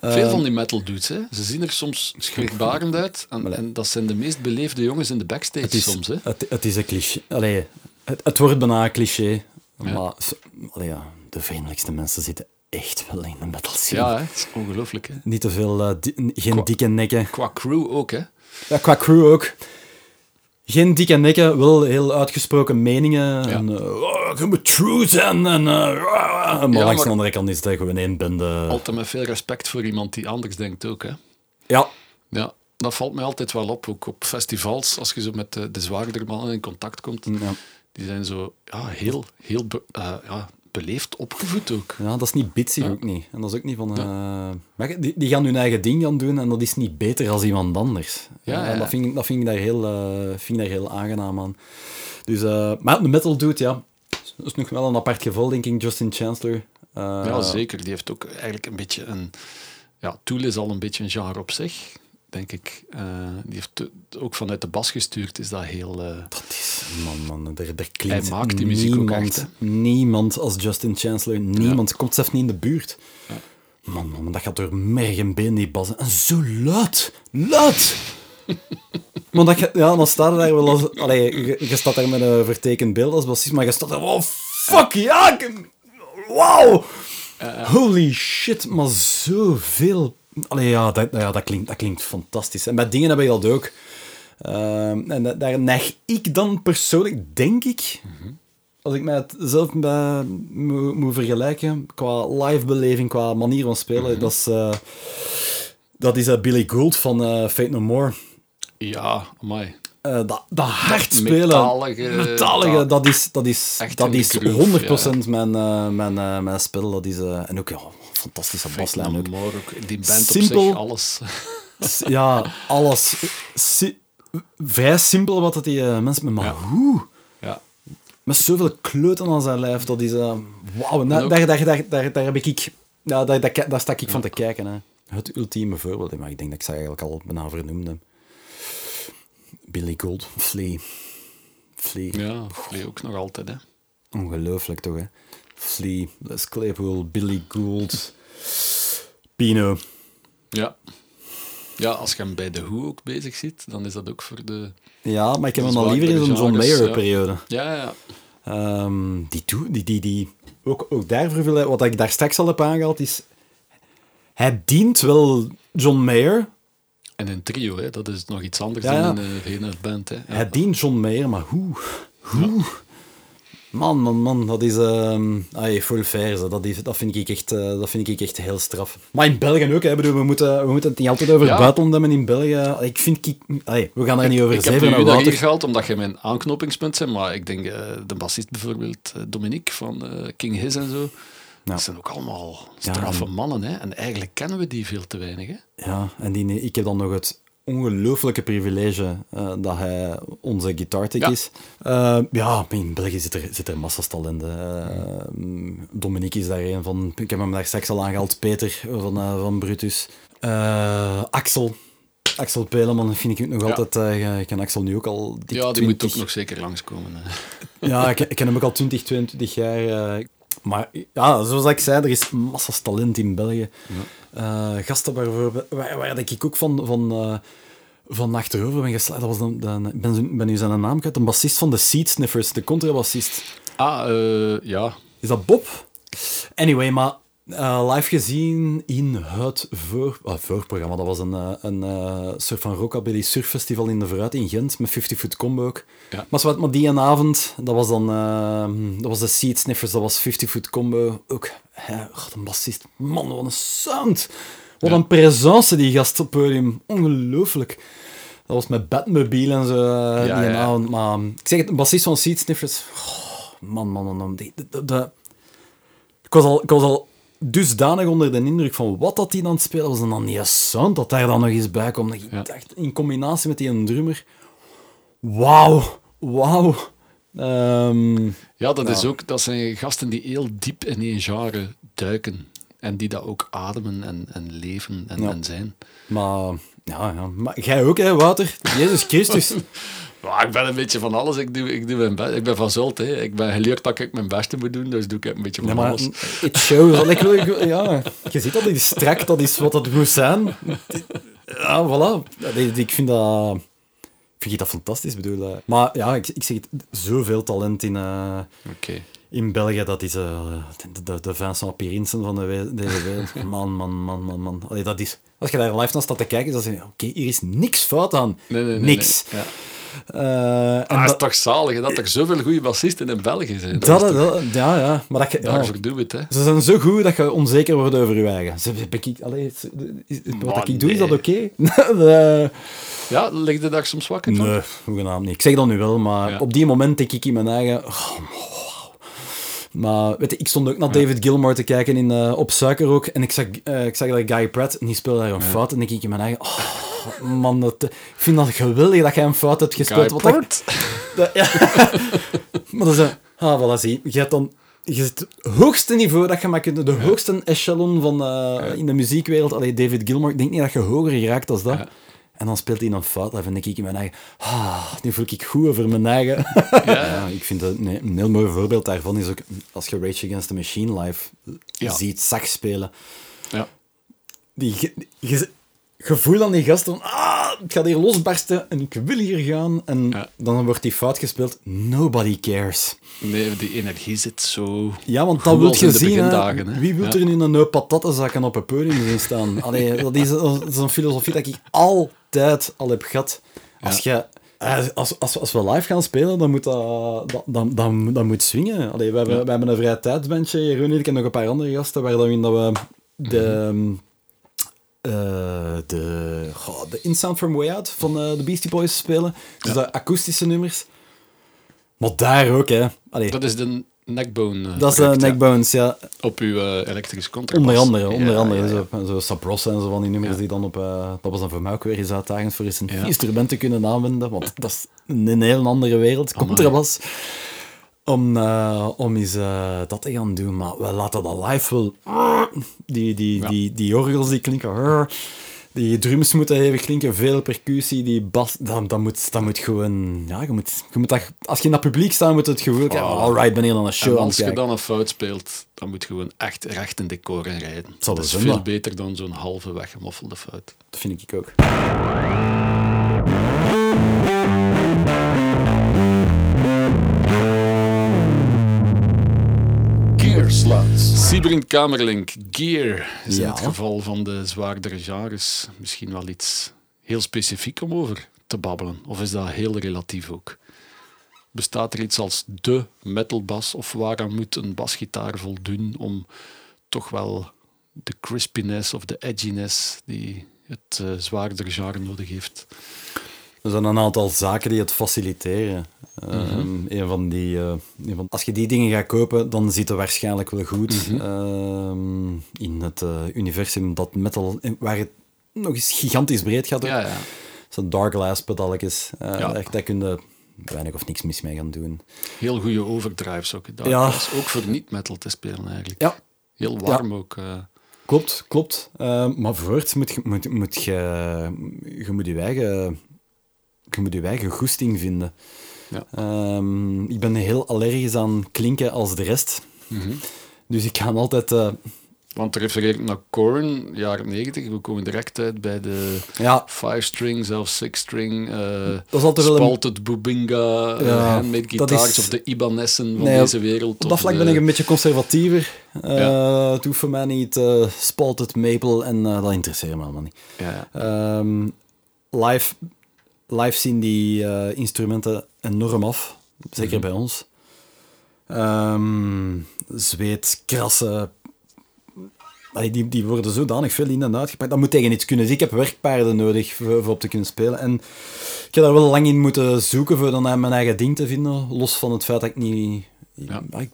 Veel Ehm, van die metal dudes, hè. ze zien er soms schrikbarend uit. En, en dat zijn de meest beleefde jongens in de backstage Het is, soms. Hè. Het, het is een cliché. Allee, het, het wordt bijna een cliché. Ja. Maar zo- allee, ja, de vriendelijkste mensen zitten echt wel in de metal scene. Ja, hè. het is ongelooflijk. Hè. Niet te veel, eh, di- geen Qua- dikke nekken. Qua crew ook, hè. Ja, qua crew ook. Geen dikke nekken, wel heel uitgesproken meningen. En, uh, oh, je moet true zijn. En, eh, maar langs maar- de andere kant is het gewoon één bende. Altijd met veel respect voor iemand die anders denkt ook, hè. Ja, Ja, dat valt mij altijd wel op. Ook op festivals, als je zo met de, de zwaardere mannen in contact komt. ja. Die zijn zo ja, heel, heel eh, ja, beleefd opgevoed ook. ja, dat is niet bitsig ook niet. En dat is ook niet van... eh, maar die, die gaan hun eigen ding gaan doen en dat is niet beter als iemand anders. Ja, En ja. Dat, vind, ik- dat vind, ik daar heel, eh, vind ik daar heel aangenaam aan. Dus, eh, maar de metal dude, ja. Dat is nog wel een apart geval, denk ik, Justin Chancellor. Eh, ja, zeker. Die heeft ook eigenlijk een beetje een... Ja, Tool is al een beetje een genre op zich, denk ik. Eh, die heeft ook vanuit de bas gestuurd, is dat heel... eh, Dat is, man, man, er, er klinkt Hij maakt die muziek ook niemand, echt, hè? niemand als Justin Chancellor. Niemand komt zelfs niet in de buurt. Man, man, dat gaat door merg en been, die bassen. En zo luid. Luid! maar dat, je- ja, dan staat er daar wel als... Allee, je, je staat daar met een vertekend beeld als bassist, maar je staat daar... Oh, fuck, ja! Wauw! Holy shit, maar zoveel... Allee, ja, dat, ja dat, klinkt, dat klinkt fantastisch. En met dingen heb ik dat ook. Ehm, en da- daar neig ik dan persoonlijk, denk ik, als ik mij zelf bij, moet, moet vergelijken, qua livebeleving, qua manier van spelen, dat is, eh, dat is eh, Billy Gould van eh, Fate No More. ja, amai. Eh, dat, dat hard spelen, metalige- metalige, dat- dat is, dat is, dat is groove, 100% mijn, eh, mijn, eh, mijn spel. Dat is, en ook ja, fantastische baslijn. Ook. Ook die band Simpel. op zich, alles. Ja, alles. Si- vrij simpel wat dat die mensen met maar Ja. hoe? Ja. Met zoveel kleuten aan zijn lijf, dat is... Wauw, daar, daar, daar, daar, daar, heb ik... Ja, daar, daar, daar sta ik van te kijken. Hè. Het ultieme voorbeeld. Maar ik denk dat ik ze eigenlijk al bijna vernoemd heb. Billy Gold, Flea. Flea. Ja, Flea ook nog altijd, hè. Ongelooflijk toch, hè? Flea, Les Claypool, Billy Gould, Pino. Ja. Ja, als je hem bij de Who ook bezig ziet, dan is dat ook voor de... Ja, maar ik heb hem al liever in zo'n John genres, ja. Mayer-periode. Ja, ja. Ehm, die, die, die, die, ook, ook daarvoor wil wat ik daar straks al heb aangehaald, is... Hij dient wel John Mayer. En een trio, hè, dat is nog iets anders Ja, dan een uh, rene band. Hè. Ja. Hij dient John Mayer, maar hoe? Hoe? Man, man, man, dat is... ehm ay, full fair, dat, is, dat, vind ik echt, eh, dat vind ik echt heel straf. Maar in België ook, hè, bedoel, we, moeten, we moeten het niet altijd over Ja. het buitenland hebben in België. Ik vind... Ik, ay, we gaan er niet over Ik heb zeven u hier gehaald omdat je mijn aanknopingspunt bent, maar ik denk eh, de bassist bijvoorbeeld, eh, Dominique van eh, King His en zo, dat zijn ook allemaal straffe en- mannen. Hè? En eigenlijk kennen we die veel te weinig. Hè? Ja, en die, ik heb dan nog het ongelooflijke privilege uh, dat hij onze Ja. is. Uh, ja, in België zit er, zit er massas talenten. Uh, Dominique is daar een van. Ik heb hem daar straks al aangehaald. Peter van, van Brutus. Axel. Axel Peleman vind ik nog Ja. altijd... Uh, ik ken Axel nu ook al Ja, die 20 moet ook nog zeker langskomen. hè. ja, ik, ik ken hem ook al 20, 22 jaar. eh, maar ja, zoals ik zei, er is massas talent in België. Eh, gasten bijvoorbeeld, waar, waar ik ook van, van, eh, van achterover ben geslagen. Dat was dan, dan, ben, zijn- ben nu zijn naam kwijt. Een bassist van de Seed Sniffers, de contrabassist. Ah, eh, ja. Is dat Bob? Anyway, maar eh, live gezien in het voor, ah, voorprogramma. Dat was een, eh, een eh, soort van rockabilly surffestival in de Vooruit in Gent, met 50 Foot Combo ook. Ja. Maar, zwart, maar die een avond, dat was dan eh, dat was de Seed Sniffers, dat was 50 Foot Combo. Ook, hè, oh, een bassist. Man, wat een sound. Wat Ja. een presence die gast op podium. Ongelooflijk. Dat was met Batmobile en zo eh, Ja, die avond. Maar ik zeg het, een bassist van Seed Sniffers. oh, man, man, man. man. Die- de- de- de- ik was, al, ik was al dusdanig onder de indruk van wat dat hij aan het spelen was. En dan die sound dat daar dan nog eens bij komt. Dat ik Ja. dacht, in combinatie met die drummer. Wauw, wauw. Ehm, Ja, dat, is ook, dat zijn gasten die heel diep in een genre duiken. En die dat ook ademen en, en leven en, Ja. en zijn. maar, ja, ja. maar jij ook, hè, Wouter? Jezus Christus. Maar ik ben een beetje van alles. Ik, doe, ik, doe mijn best. ik ben van Zult. Hè. Ik ben geleerd dat ik mijn beste moet doen. Dus doe ik een beetje van alles. it shows. Ik wil, ik ja, je ziet dat, die is strak, dat is wat het moet zijn. Ja, voilà. Ik vind dat... Ik vind dat fantastisch, bedoel. eh. Maar ja, ik, ik zeg het, zoveel talent in, eh, in België, dat is eh, de, de, de Vincent Pirinsen van de deze wereld. Man, man, man, man, man. Allee, dat is, als je daar live naar staat te kijken, dan zeg je, oké, hier is niks fout aan. Nee, nee, nee, niks. nee. Ja. En Ah, het is toch zalig dat er zoveel goede bassisten in België zijn. Dat, dat, toch- dat- ja, ja. Maar dat je, ja, het. Hè. Ze zijn zo goed dat je onzeker wordt over je eigen. Ze, ik, allee, wat Maar ik doe, is dat oké? Eh, Ja, ligt je daar soms wakker nee, hoegenaamd niet. Ik zeg dat nu wel, maar Ja. op die moment denk ik in mijn eigen... oh. Maar weet je, ik stond ook naar David Gilmour te kijken in, eh, op Suiker ook. En ik zag, eh, ik zag dat Guy Pratt, en die speelde daar een fout. En denk ik in mijn eigen... Oh, man, dat, ik vind dat geweldig dat jij een fout hebt gespeeld. Guy dat- ja. maar dat is een... Ah, voilà, zie. Je hebt dan... Je zit het hoogste niveau dat je maar kunt... De hoogste echelon van, eh, in de muziekwereld. Allee, David Gilmour. Ik denk niet dat je hoger geraakt als dat. Ja. En dan speelt hij een fout. Dan vind ik in mijn eigen... Ah, nu voel ik goed over mijn eigen... Ja, ik vind dat nee, een heel mooi voorbeeld daarvan is ook... Als je Rage Against the Machine live Ja. ziet sax spelen. Ja. Die, je, voelt aan die gasten van, ah, het gaat hier losbarsten en ik wil hier gaan. En Ja. dan wordt die fout gespeeld. Nobody cares. Nee, die energie zit zo... Ja, want dat wil je zien. hè. Wie wil Ja. er nu een hoop patattenzakken op een podium zien staan? Allee, dat, is, dat is een filosofie dat ik altijd al heb gehad. Als je... eh, Als, als, als we live gaan spelen, dan moet dat, dat, dan, dan, dan moet swingen. Allee, we, hebben, Ja. we hebben een vrije tijdsbandje, Jeroen en ik en nog een paar andere gasten, waarin dat we de, Mhm. Eh, de, goh, de In Sound From Way Out van eh, de Beastie Boys spelen. Dus de akoestische nummers. Maar daar ook, hè. Allee, Dat is de neckbone eh, dat is de neckbones, ja. Op uw elektrische contrabas. Onder andere, onder Ja, andere. ja. Zo, zo Sabros en zo van die nummers die dan op... dat was dan voor mij ook weer eens uitdagend voor eens een instrument te kunnen aanwenden, want dat is een heel andere wereld, Amai. contrabas. Om, eh, om eens eh, dat te gaan doen, maar we laten dat live wel... Die, die, Ja. die, die orgels die klinken... Die drums moeten even klinken, veel percussie, die bas... Dat, dat, moet, dat moet gewoon... Ja, je moet, je moet dat, als je in dat publiek staat, moet je het gevoel krijgen... Oh. Alright, ben hier dan een show En aan als je dan een fout speelt, dan moet je gewoon echt recht in decor gaan rijden. zal dat is wel veel beter dan zo'n halve weggemoffelde fout. Dat vind ik ook. sluts. Kamerlink, Gear is in het geval van de zwaardere genres misschien wel iets heel specifiek om over te babbelen. Of is dat heel relatief ook? Bestaat er iets als de metalbas of waaraan moet een basgitaar voldoen om toch wel de crispiness of de edginess die het eh, zwaardere genre nodig heeft? Er zijn een aantal zaken die het faciliteren. Ehm, een van die, eh, een van, als je die dingen gaat kopen, dan zit het waarschijnlijk wel goed ehm, in het eh, universum dat metal, waar het nog eens gigantisch breed gaat. Ja, ja. zo'n dark glass pedalletjes. Uh, Ja. daar, daar kun je weinig of niks mis mee gaan doen. Heel goede overdrives ook. Ja. is ook voor niet-metal te spelen eigenlijk. Ja, Heel warm ook. eh. klopt, klopt. Eh, maar voorts moet je, moet, moet je, je moet je eigen, je moet je eigen goesting vinden. Ja. Ehm, ik ben heel allergisch aan klinken als de rest. Mhm. Dus ik ga altijd... eh, Want refereert naar Korn, jaren 90. We komen direct uit bij de ja, 5-string, zelfs 6-string. eh dat is altijd wel een... Spalted Bubinga, eh, Ja, handmade guitars is- of de Ibanessen van Nee, deze wereld. Op dat vlak de- ben ik een beetje conservatiever. Ja. Het hoeft voor mij niet spalted maple en dat interesseert me allemaal niet. Ja, ja. Ehm, live, live zien die eh, instrumenten enorm af. Zeker Mhm. bij ons. Ehm, zweet, krassen. Allee, die, die worden zodanig veel in en uitgepakt. Dat moet tegen iets kunnen. Dus ik heb werkpaarden nodig voor, voor op te kunnen spelen. En ik heb daar wel lang in moeten zoeken voor dan mijn eigen ding te vinden. Los van het feit dat ik niet... Ja. Ik,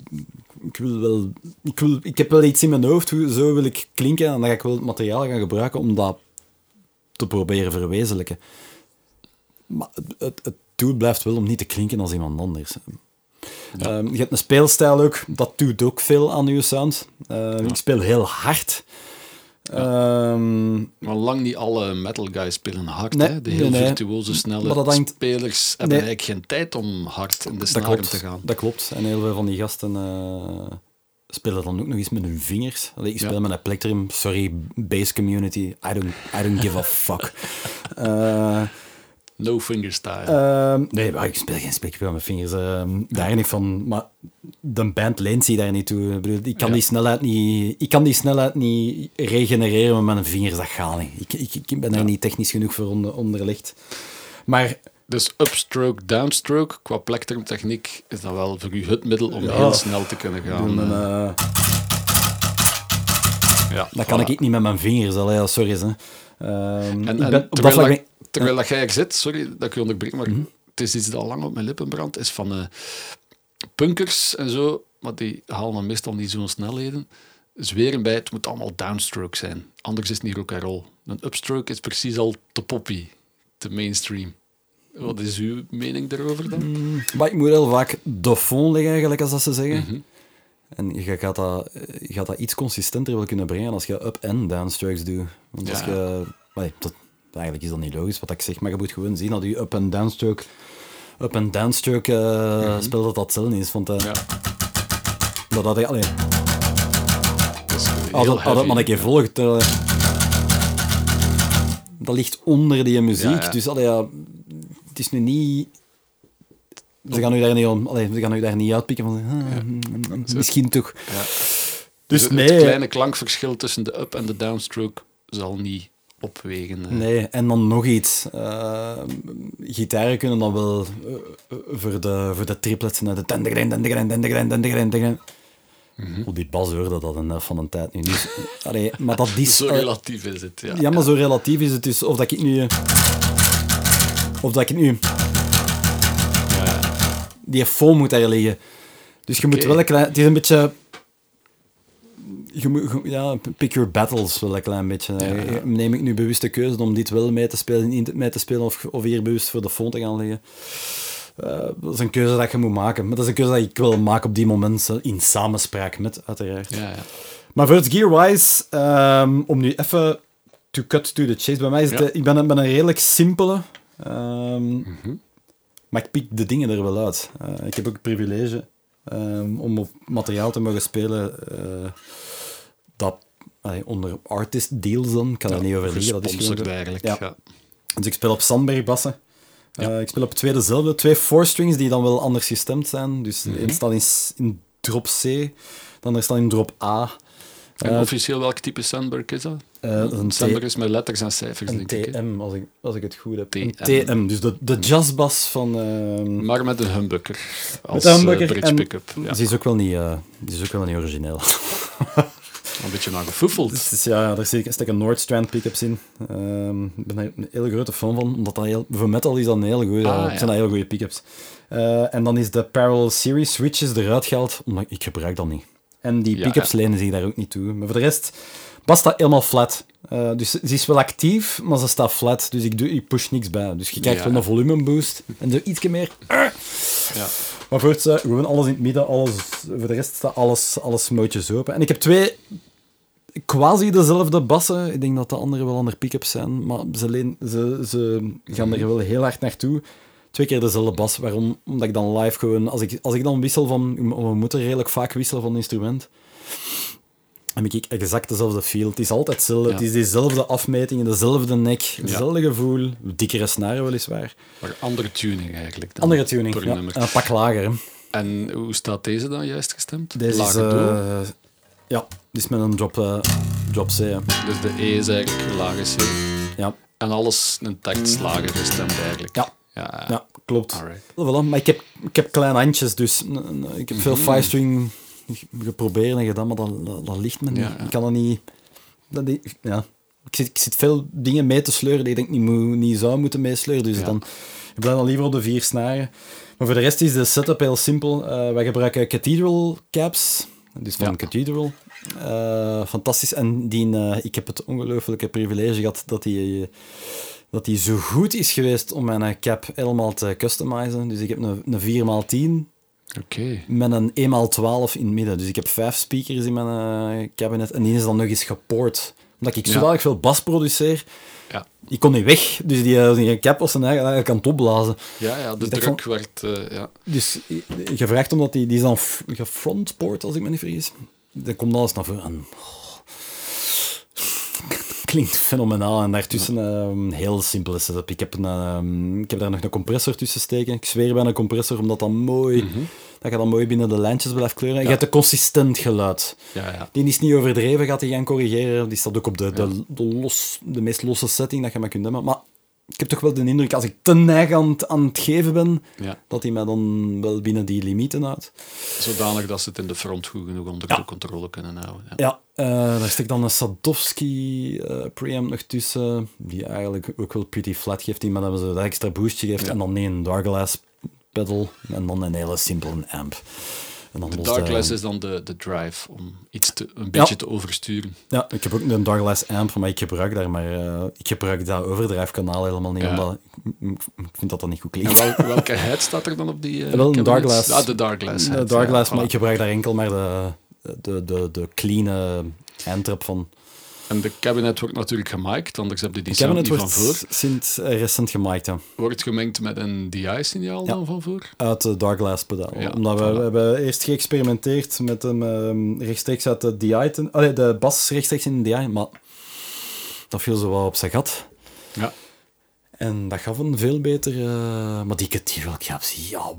ik wil wel... Ik, wil, ik heb wel iets in mijn hoofd, hoe, zo wil ik klinken. En dan ga ik wel het materiaal gaan gebruiken om dat te proberen verwezenlijken. Maar het, het, het doel blijft wel om niet te klinken als iemand anders. Ehm, je hebt een speelstijl ook, dat doet ook veel aan je sound. Ehm, Ik speel heel hard. Ehm, Maar lang niet alle metal guys spelen hard. Nee, hè? De heel nee. virtuoze, snelle Maar dat hangt- spelers hebben Nee. eigenlijk geen tijd om hard in de snaren te gaan. dat klopt. En heel veel van die gasten eh, spelen dan ook nog eens met hun vingers. Allee, ik speel Ja. met een plectrum. Sorry, bass community. I don't, I don't give a fuck. Eh, No fingerstyle. Ehm, nee, maar ik speel geen speelspel met vingers. ehm, daar niet van. Maar de band leent zich daar niet toe. Ik, bedoel, ik, kan Ja. die snelheid niet, ik kan die snelheid niet regenereren met mijn vingers. Dat gaat niet. Ik, ik, ik ben daar niet technisch genoeg voor onder, onderlegd. Maar Dus upstroke, downstroke, qua plektrumtechniek is dat wel voor u het middel om Ja. heel snel te kunnen gaan. eh, eh, ja, dat kan ik niet met mijn vingers. Allee, sorry. Hè. Ehm, En, ik en ben, op dat vlak terwijl dat jij er zit, sorry dat ik je onderbreek, maar Mhm. het is iets dat al lang op mijn lippen brandt, is van eh, punkers en zo, maar die halen dan meestal niet zo'n snelheden. Zweren bij, het moet allemaal downstroke zijn. Anders is het niet rock and roll. Een upstroke is precies al te poppy, te mainstream. Wat is uw mening daarover dan? maar ik moet heel vaak de fond liggen, eigenlijk, als dat ze zeggen. Mhm. En je gaat, dat, je gaat dat iets consistenter wel kunnen brengen als je up- en downstrokes doet. Want als je... dat, eigenlijk is dat niet logisch wat ik zeg, maar je moet gewoon zien dat je up- en downstroke... Up- en downstroke eh spel dat dat hetzelfde is. Want Mhm. Ja, dat dat... Allee, dat is heel als dat, heavy. maar een keer volgt... eh, dat ligt onder die muziek. Ja, ja. Dus allee, ja, het is nu niet... Ze gaan u daar niet, om, allee, ze gaan u daar niet uitpikken van... ah, misschien toch... Ja. Dus het, nee... het kleine klankverschil tussen de up- en de downstroke zal niet opwegen. Nee, en dan nog iets. Eh, gitaren kunnen dan wel eh, voor, de, voor de triplets naar de tendegren, tendegren, tendegren, tendegren, tendegren. Op die bas hoorde dat een van een tijd nu. Dus, allee, maar dat is... Zo eh, relatief is het, ja. ja, maar zo relatief is het dus. Of dat ik nu... Of dat ik nu... Die foam moet daar liggen. Dus je moet wel een klein... Het is een beetje... Je ja, pick your battles wel een klein beetje. Ja. Neem ik nu bewust de keuze om dit wel mee te spelen, niet mee te spelen of, of hier bewust voor de fond te gaan liggen? Eh, dat is een keuze dat je moet maken. Maar dat is een keuze dat ik wil maken op die moment, eh, in samenspraak met, uiteraard. Ja, ja. Maar voor het gear-wise, ehm, om nu even to cut to the chase. Bij mij is het, Ja. eh, ik ben, een- ben een redelijk simpele, ehm, maar ik pik de dingen er wel uit. Eh, ik heb ook het privilege ehm, om op materiaal te mogen spelen dat allee, onder artist deals dan, kan er niet over liegen. Dat is gewoon eigenlijk. Ja. Ja. Dus ik speel op Sandberg bassen. Eh, ik speel op twee dezelfde, twee four strings die dan wel anders gestemd zijn. Dus de een staat in, drop C, de andere staat in drop A. En Eh, officieel welk type Sandberg is dat? Eh, een, Sandberg is met letters en cijfers, een denk ik. hè. TM, als ik, als ik het goed heb. Een TM. TM, dus de, de jazzbas van... ehm, Maar met een humbucker. Als een humbucker bridge pick-up. Ja. Die is ook wel niet, die is ook wel niet origineel. Een beetje naar. Dus, dus ja, daar zie ik, een Nordstrand pickups in. Ehm, ik ben daar een hele grote fan van, omdat dat heel, voor metal is dat een hele goede, Ah, ja. zijn dat heel goede pickups. Eh en dan is de Parallel Series switches eruit gehaald, omdat ik gebruik dat niet. En die pickups ja. lenen zich daar ook niet toe. Maar voor de rest past dat helemaal flat. Eh, dus ze is wel actief, maar ze staat flat. Dus ik, doe, ik push niks bij. Dus je krijgt Ja. wel een volume boost. En zo ietsje meer. Ja. Maar voor het, eh, gewoon alles in het midden. Alles, voor de rest staat alles, alles mootjes open. En ik heb twee quasi dezelfde bassen. Ik denk dat de andere wel andere pick-ups zijn. Maar ze, leen, ze, ze gaan er wel heel hard naartoe. Twee keer dezelfde bas. Waarom? Omdat ik dan live gewoon... Als ik, als ik dan wissel van... We moeten redelijk vaak wisselen van instrument. Dan heb ik exact dezelfde feel. Het is altijd hetzelfde. Ja. Het is dezelfde afmetingen, dezelfde nek, hetzelfde gevoel. Dikkere snaren weliswaar. Maar andere tuning eigenlijk. Dan Andere tuning. Ja. En een pak lager. hè. En hoe staat deze dan juist gestemd? Deze is, Lager eh, ja, dit is met een drop, eh, drop C. hè. Dus de E is eigenlijk lage C. Ja, En alles een takt slager gestemd eigenlijk. Ja. Ja, ja klopt. Alright. Voilà, maar ik heb, ik heb kleine handjes, dus ik heb veel five-string geprobeerd en gedaan, maar dat, dat, dat ligt me niet. Ja, ja. Ik kan dat niet... Dat, die- ja. ik, zit, ik zit veel dingen mee te sleuren die ik denk niet, moet, niet zou moeten meesleuren, dus dan, ik blijf dan liever op de vier snaren. Maar voor de rest is de setup heel simpel. Eh, wij gebruiken Cathedral caps, dus van Ja. Cathedral. Eh, fantastisch. En die, eh, ik heb het ongelooflijke privilege gehad dat die, dat die zo goed is geweest om mijn cap helemaal te customizen. Dus ik heb een, een 4x10 Oké. met een 1x12 in het midden. Dus ik heb vijf speakers in mijn eh, cabinet en die is dan nog eens gepoord. Omdat ik Ja. zodanig veel bas produceer, Ja. ik kon niet weg. Dus die, die cap was zijn eigen eigenlijk aan het opblazen. Ja, ja, de Dus dat druk vond- werd... eh, ja. Dus eh, gevraagd omdat die, die is dan gefrontpoort, als ik me niet vergis. Dan komt alles naar voren. Klinkt fenomenaal. En daartussen een heel simpele setup. Ik heb, een, eh, ik heb daar nog een compressor tussen steken. Ik zweer bij een compressor, omdat dat mooi... Dat je dan mooi binnen de lijntjes blijft kleuren. En je hebt een consistent geluid. Ja, ja. Die is niet overdreven, gaat hij gaan corrigeren. Die staat ook op de, de, de, los, de meest losse setting dat je maar kunt hebben. Maar ik heb toch wel de indruk, als ik te neig aan, het- aan het geven ben, ja. dat hij mij dan wel binnen die limieten houdt. Zodanig dat ze het in de front goed genoeg onder Ja. de controle kunnen houden. Ja. Ja, eh, daar steekt dan een Sadowski eh preamp nog tussen, die eigenlijk ook wel pretty flat geeft, die maar dat zo dat extra boostje geeft. En dan een Darglass pedal en dan een hele simpele amp. En dan De Darkless is dan de, de drive om iets te, een beetje te oversturen. Ja, ik heb ook een Darglass amp, maar ik gebruik daar maar... eh, ik gebruik dat overdrijfkanaal helemaal niet, Ja. omdat ik, ik vind dat dat niet goed En klinkt. wel, welke head staat er dan op die? eh, Wel een. Ja, de Darkglass. De head, ja, maar voilà. ik gebruik daar enkel maar de, de, de, de clean handtrap van. En de cabinet wordt natuurlijk gemiked, anders heb je die Ik sound niet van voor. sinds eh, recent gemiked, ja. Wordt gemengd met een DI-signaal Ja. dan van voor? Uit de pedaal. Ja, Omdat we, hebben eerst geëxperimenteerd met hem ehm, rechtstreeks uit de DI. Ten, allee, de bas rechtstreeks in de DI, maar dat viel zo wel op zijn gat. Ja. En dat gaf een veel beter... eh, maar die Cathedral caps, ja...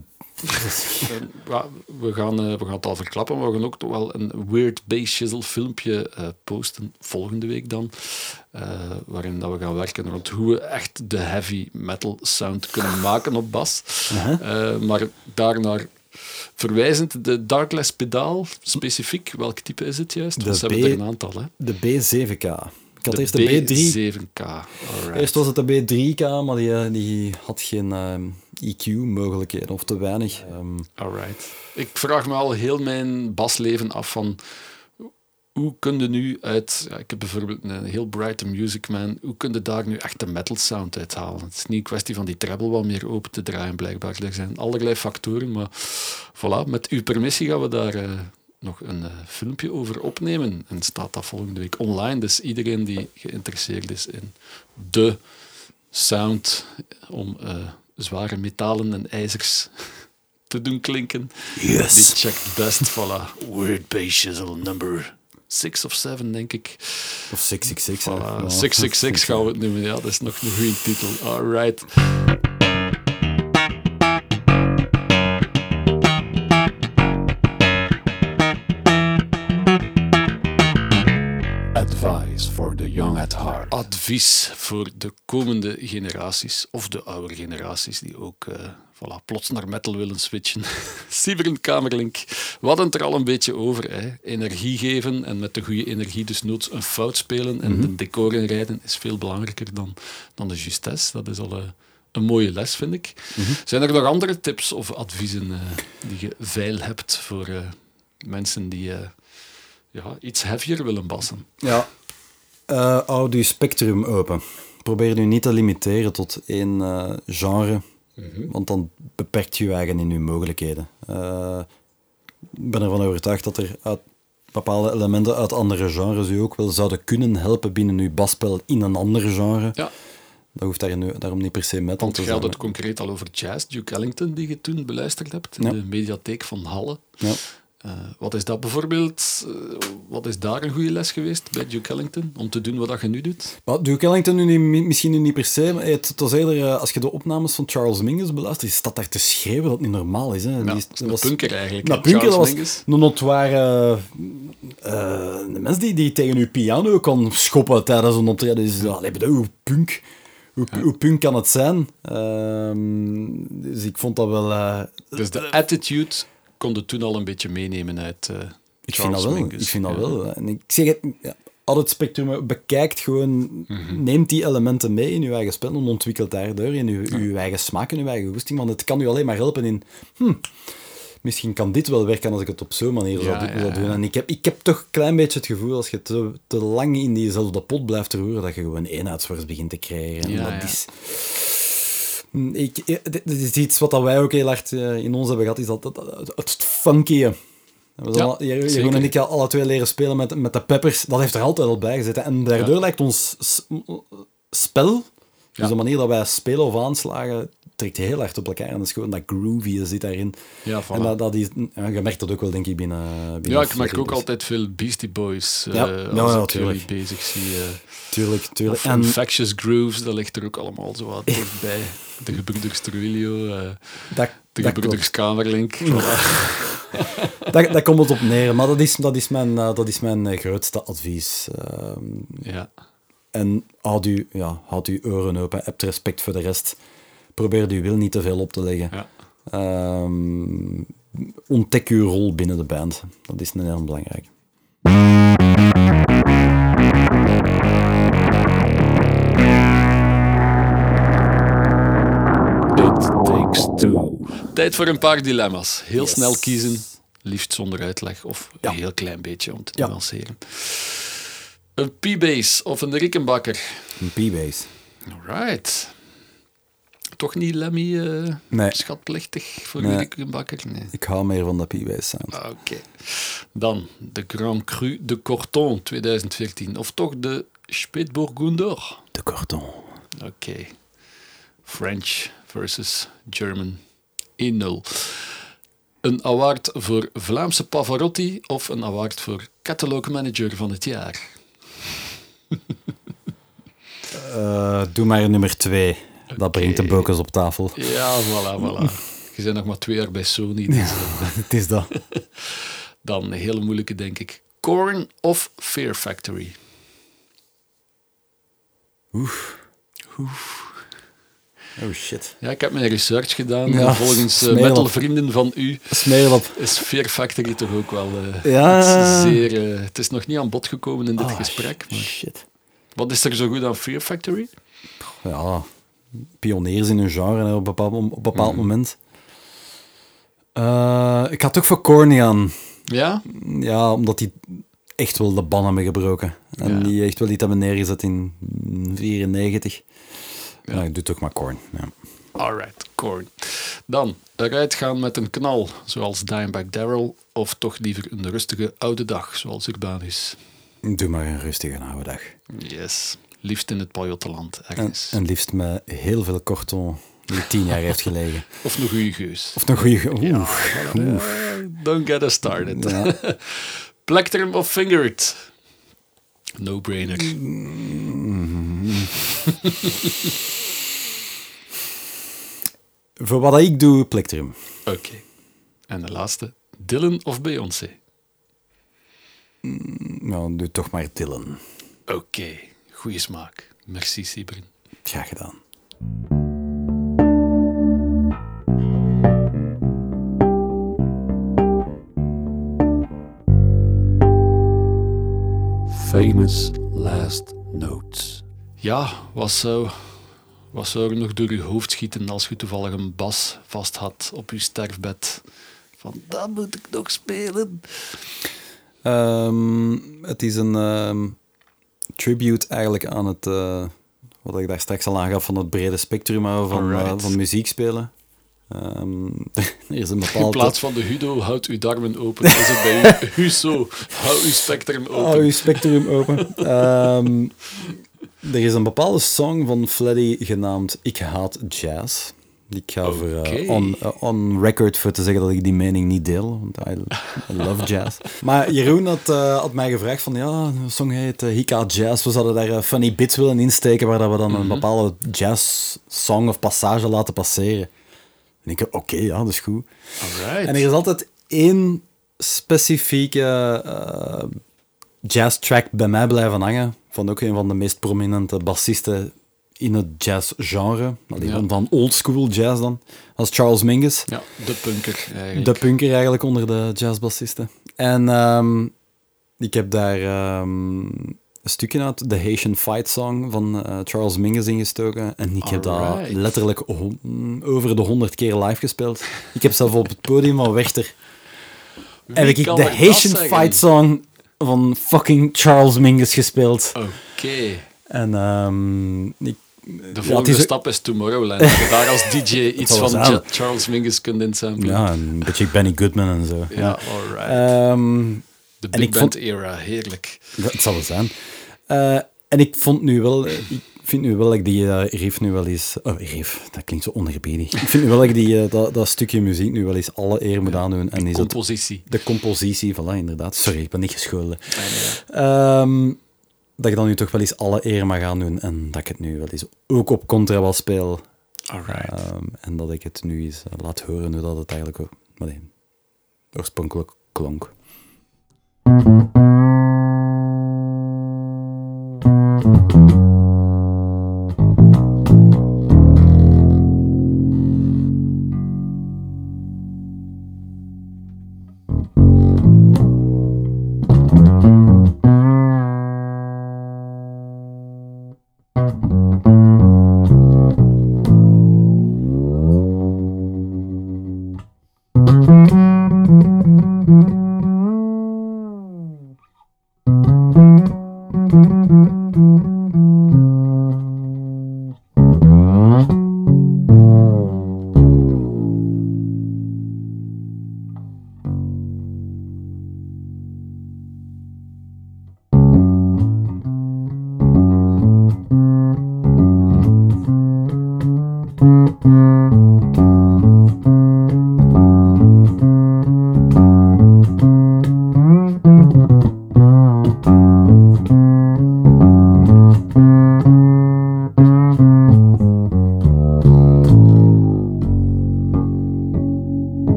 Eh, ja, we, gaan, eh, we gaan het al verklappen, maar we gaan ook toch wel een Weird Bass Shizzle filmpje eh, posten, volgende week dan, waarin dat we gaan werken rond hoe we echt de heavy metal sound kunnen maken op bas. Eh, maar daarnaar verwijzend, de Darkless pedaal, specifiek, welk type is het juist? De ze B- hebben er een aantal, hè? De B7K. Ik had eerst de B3 B7K. Alright. Eerst was het de B3K, maar die, die had geen ehm, EQ-mogelijkheden, of te weinig. Ehm, Alright. Ik vraag me al heel mijn basleven af van hoe kun nu uit, ik heb bijvoorbeeld een heel bright music man, hoe kun je daar nu echt de metal sound uithalen? Het is niet een kwestie van die treble wat meer open te draaien, blijkbaar. Er zijn allerlei factoren, maar voilà, met uw permissie gaan we daar eh, nog een eh, filmpje over opnemen. En staat dat volgende week online. Dus iedereen die geïnteresseerd is in de sound om eh, zware metalen en ijzers te doen klinken. Die checkt best, voilà. Weird Shizzle number 6 of 7, denk ik. of 666. hè. Voilà. Ja. 666 gaan we het noemen, ja, dat is nog een goede titel. Alright. The young at heart. Advies voor de komende generaties, of de oudere generaties, die ook eh, voilà, plots naar metal willen switchen. Sieberend Kamerlink, we hadden het er al een beetje over. Hè. Energie geven en met de goede energie dus noods een fout spelen en de decor inrijden is veel belangrijker dan, dan de justesse. Dat is al eh, een mooie les, vind ik. Zijn er nog andere tips of adviezen eh, die je veil hebt voor mensen die... ja, iets heavier willen bassen. Ja. Uh, houd je spectrum open. Probeer je niet te limiteren tot één uh, genre, Mhm. want dan beperkt je je eigen in je mogelijkheden. Uh, ik ben ervan overtuigd dat er uit bepaalde elementen uit andere genres u ook wel zouden kunnen helpen binnen uw basspel in een ander genre. Ja. Dat hoeft daar nu, daarom niet per se metal Want te zijn. had het concreet al over jazz, Duke Ellington, die je toen beluisterd hebt in Ja. de mediatheek van Halle. Ja. Eh, wat is dat bijvoorbeeld? eh, wat is daar een goede les geweest bij Duke Ellington om te doen wat dat je nu doet? Maar Duke Ellington nu niet, mi- misschien nu niet per se, maar het, was eerder, eh, als je de opnames van Charles Mingus beluistert, is dat daar te schreeuwen dat het niet normaal is. Hè. Ja, Die dat is een punker eigenlijk, punker, dat Charles was Mingus. een notoire de mens die, die tegen je piano kon schoppen tijdens een optreden. Dus, ja, bedoel, punk, hoe, hoe punk kan het zijn? Ehm, dus ik vond dat wel... Dus de attitude kon toen al een beetje meenemen uit eh Ik vind dat wel. Mingus. Ik vind dat Ja. wel. En ik zeg het, ja, al het spectrum bekijkt gewoon, Mhm. neemt die elementen mee in je eigen spel en ontwikkelt daardoor in je, je eigen smaak en je eigen goesting. Want het kan u alleen maar helpen in, hm, misschien kan dit wel werken als ik het op zo'n manier zou, doen- zou. En ik heb, ik heb toch een klein beetje het gevoel, als je te, te lang in diezelfde pot blijft roeren, dat je gewoon eenheidsworst begint te krijgen. En dat is... Hm, Ik, eh, dit is iets wat dat wij ook heel hard eh, in ons hebben gehad, is dat, dat, het. We Ja, al- Jeroen zeker. en ik al alle twee leren spelen met, met de peppers. Dat heeft er altijd al bij gezeten. En daardoor Ja. lijkt ons spel, dus Ja. de manier dat wij spelen of aanslagen, trekt heel hard op elkaar. En dat is gewoon dat groovy zit daarin. Ja, voilà. En dat, dat is, ja, je merkt dat ook wel, denk ik, binnen... binnen Ja, ik merk ook altijd veel Beastie Boys eh, als ja, ik natuurlijk. jullie bezig zie. eh. Tuurlijk, tuurlijk. En Infectious Grooves, dat ligt er ook allemaal zo wat dichtbij. De Trujillo, eh, dat, de gebroeders Kamerlink. Dat, dat komt het op neer. Maar dat is, dat is mijn, eh, dat is mijn eh, grootste advies. Ehm, Ja. En houd u, ja, houd uw oren open, heb respect voor de rest. Probeer uw wil niet te veel op te leggen. Ja. Ehm, ontdek uw rol binnen de band. Dat is een heel belangrijk. It takes two. Tijd voor een paar dilemma's. Heel Yes. snel kiezen, liefst zonder uitleg of Ja. een heel klein beetje om te Ja. nuanceren. Een P-bass of een Rickenbacker. Een P-bass. Alright. Toch niet Lemmy Nee. schatplichtig voor Nee. een Rickenbacker? Nee. Ik hou meer van de P-bass sound. Ah, Oké. Dan de Grand Cru de Corton 2014. Of toch de Spätburgunder. De Corton. Oké. French versus German 1-0. Een award voor Vlaamse Pavarotti of een award voor Catalog Manager van het jaar? Eh, doe maar nummer twee. Dat brengt de bokens op tafel. Ja, voilà, voilà. Je bent nog maar twee jaar bij Sony. Dus, eh, Het is dat. dan een hele moeilijke, denk ik. Korn of Fear Factory? Oh shit. Ja, ik heb mijn research gedaan. Ja, en volgens eh, smerel. metalvrienden van u is Fear Factory toch ook wel eh, Ja. zeer... eh, het is nog niet aan bod gekomen in dit Ah, gesprek. Maar Shit. wat is er zo goed aan Fear Factory? ja, pioniers in hun genre hè, op een bepaald, op een bepaald Mhm. moment. Eh, ik had ook voor Corny aan. Ja? Ja, omdat die echt wel de ban hebben gebroken. En Ja. die echt wel iets hebben neergezet in 94. Ja, ik doe toch maar Korn. Ja. Alright, Korn. Dan, eruit gaan met een knal, zoals Dimebag Darrell, of toch liever een rustige oude dag, zoals Urbanus. Doe maar een rustige oude dag. Yes. Liefst in het Pajottenland, En, ergens. en liefst met heel veel korton die tien jaar heeft gelegen. Of een goede geus. Of een goede... Eh, Don't get us started. Ja. Plectrum of Fingered? No-brainer. Voor wat ik doe, Plectrum. Oké. En de laatste. Dylan of Beyoncé? Nou, doe toch maar Dylan. Oké. Goeie smaak. Merci, Sibrin. Graag gedaan. Famous last notes. Ja, wat zou, wat zou er nog door je hoofd schieten als je toevallig een bas vast had op je sterfbed? Van, dat moet ik nog spelen. Ehm, het is een ehm, tribute eigenlijk aan het, uh, wat ik daar straks al aangaf, van het brede spectrum van, uh, van muziek spelen. Um, er is een bepaald... In plaats van de Hudo, houd uw darmen open. Is het bij u Huso, hou uw spectrum open. Hou uw spectrum open. um, er is een bepaalde song van Fleddy genaamd Ik haat jazz. Ik ga okay. uh, on, uh, on, record voor te zeggen dat ik die mening niet deel, want I, I love jazz. maar Jeroen had, uh, had mij gevraagd van, ja, de song heet Hika Jazz. We zouden daar funny bits willen insteken, waar dat we dan mm -hmm. een mhm. bepaalde jazz song of passage laten passeren. En ik oké, okay, ja, dat is goed. Alright. En er is altijd één specifieke jazz track bij mij blijven hangen, van ook een van de meest prominente bassisten in het jazzgenre. Ja. Van oldschool jazz dan. Als Charles Mingus. Ja, de punker eigenlijk. De punker eigenlijk onder de jazzbassisten. En um, ik heb daar um, een stukje uit de Haitian Fight Song van uh, Charles Mingus ingestoken. En ik heb dat letterlijk over de honderd keer live gespeeld. Ik heb zelf op het podium van Wechter... heb ik de Haitian Fight Song van fucking Charles Mingus gespeeld. Oké. En um, ik de volgende ja, is... stap is Tomorrowland. Dat je daar als DJ iets van Charles Mingus kunt insamplen. Ja, een beetje Benny Goodman en zo. Ja, alright. Um, de Big Band era, heerlijk. Dat zal het zijn. Uh, en ik vond nu wel... Ik vind nu wel dat ik die uh, riff nu wel eens... Oh, riff, dat klinkt zo oneerbiedig. Ik vind nu wel dat ik die, uh, dat, dat, stukje muziek nu wel eens alle eer moet aandoen. En de compositie. Het, de compositie, voilà, inderdaad. Sorry, ik ben niet gescholden. Nee, nee. Um, dat ik dan nu toch wel eens alle eer mag gaan doen en dat ik het nu wel eens ook op contrabas speel. Alright. Um, en dat ik het nu eens uh, laat horen hoe dat het eigenlijk ook, nee, oorspronkelijk klonk.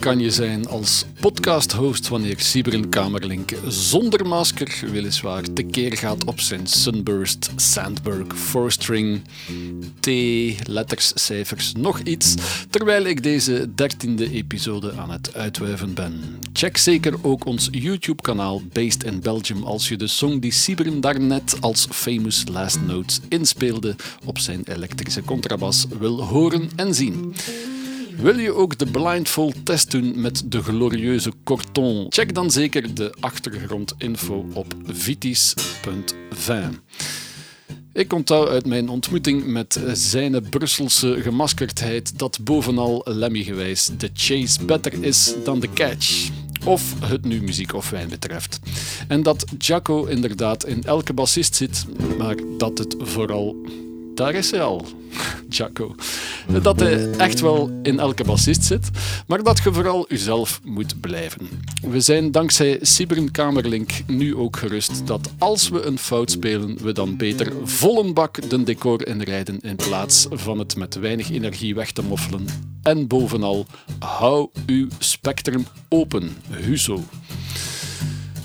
Kan je zijn als podcast-host wanneer Sibren Kamerlink zonder masker weliswaar tekeer gaat op zijn Sunburst, Sandberg, Four-string, T, letters, cijfers, nog iets, terwijl ik deze dertiende episode aan het uitwuiven ben. Check zeker ook ons YouTube-kanaal Based in Belgium als je de song die Sibren daarnet als Famous Last Notes inspeelde op zijn elektrische contrabas wil horen en zien. Wil je ook de blindfold test doen met de glorieuze Corton? Check dan zeker de achtergrondinfo op vitis.vin. Ik onthoud uit mijn ontmoeting met zijn Brusselse gemaskerdheid dat bovenal Lemmy-gewijs de chase better is dan de catch. Of het nu muziek of wijn betreft. En dat Jaco inderdaad in elke bassist zit, maar dat het vooral daar is hij al, Jaco. Dat hij echt wel in elke bassist zit, maar dat je vooral jezelf moet blijven. We zijn dankzij Sibren Kamerlink nu ook gerust dat als we een fout spelen, we dan beter volle bak de decor inrijden in plaats van het met weinig energie weg te moffelen. En bovenal, hou uw spectrum open, Huzo.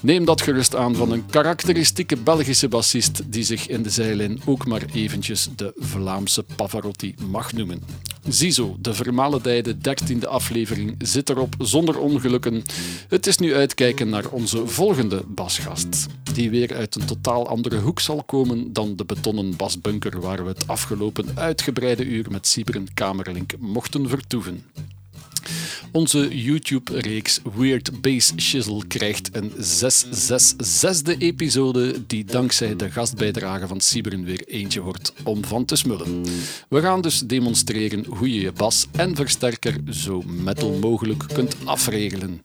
Neem dat gerust aan van een karakteristieke Belgische bassist die zich in de zijlijn ook maar eventjes de Vlaamse Pavarotti mag noemen. Ziezo, de vermalendijde dertiende aflevering zit erop zonder ongelukken. Het is nu uitkijken naar onze volgende basgast, die weer uit een totaal andere hoek zal komen dan de betonnen basbunker waar we het afgelopen uitgebreide uur met Sieberen Kamerlink mochten vertoeven. Onze YouTube-reeks Weird Bass Shizzle krijgt een 666e episode die dankzij de gastbijdrage van Siberen weer eentje wordt om van te smullen. We gaan dus demonstreren hoe je je bas en versterker zo metal mogelijk kunt afregelen.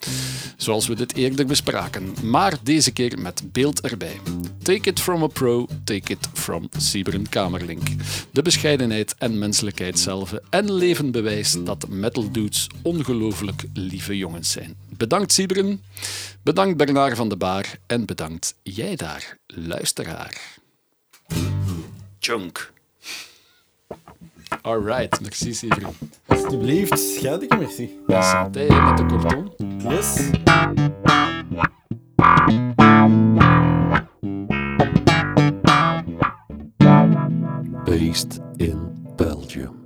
Zoals we dit eerder bespraken, maar deze keer met beeld erbij. Take it from a pro, take it from Siberen Kamerlink. De bescheidenheid en menselijkheid zelf en leven bewijs dat metal dudes ongelooflijk lieve jongens zijn. Bedankt Siebren, bedankt Bernard van de Baar en bedankt jij daar, luisteraar. Chunk. Alright, merci Siebren. Alsjeblieft, schuidige merci. Santé met de kortom. Yes. Based in Belgium.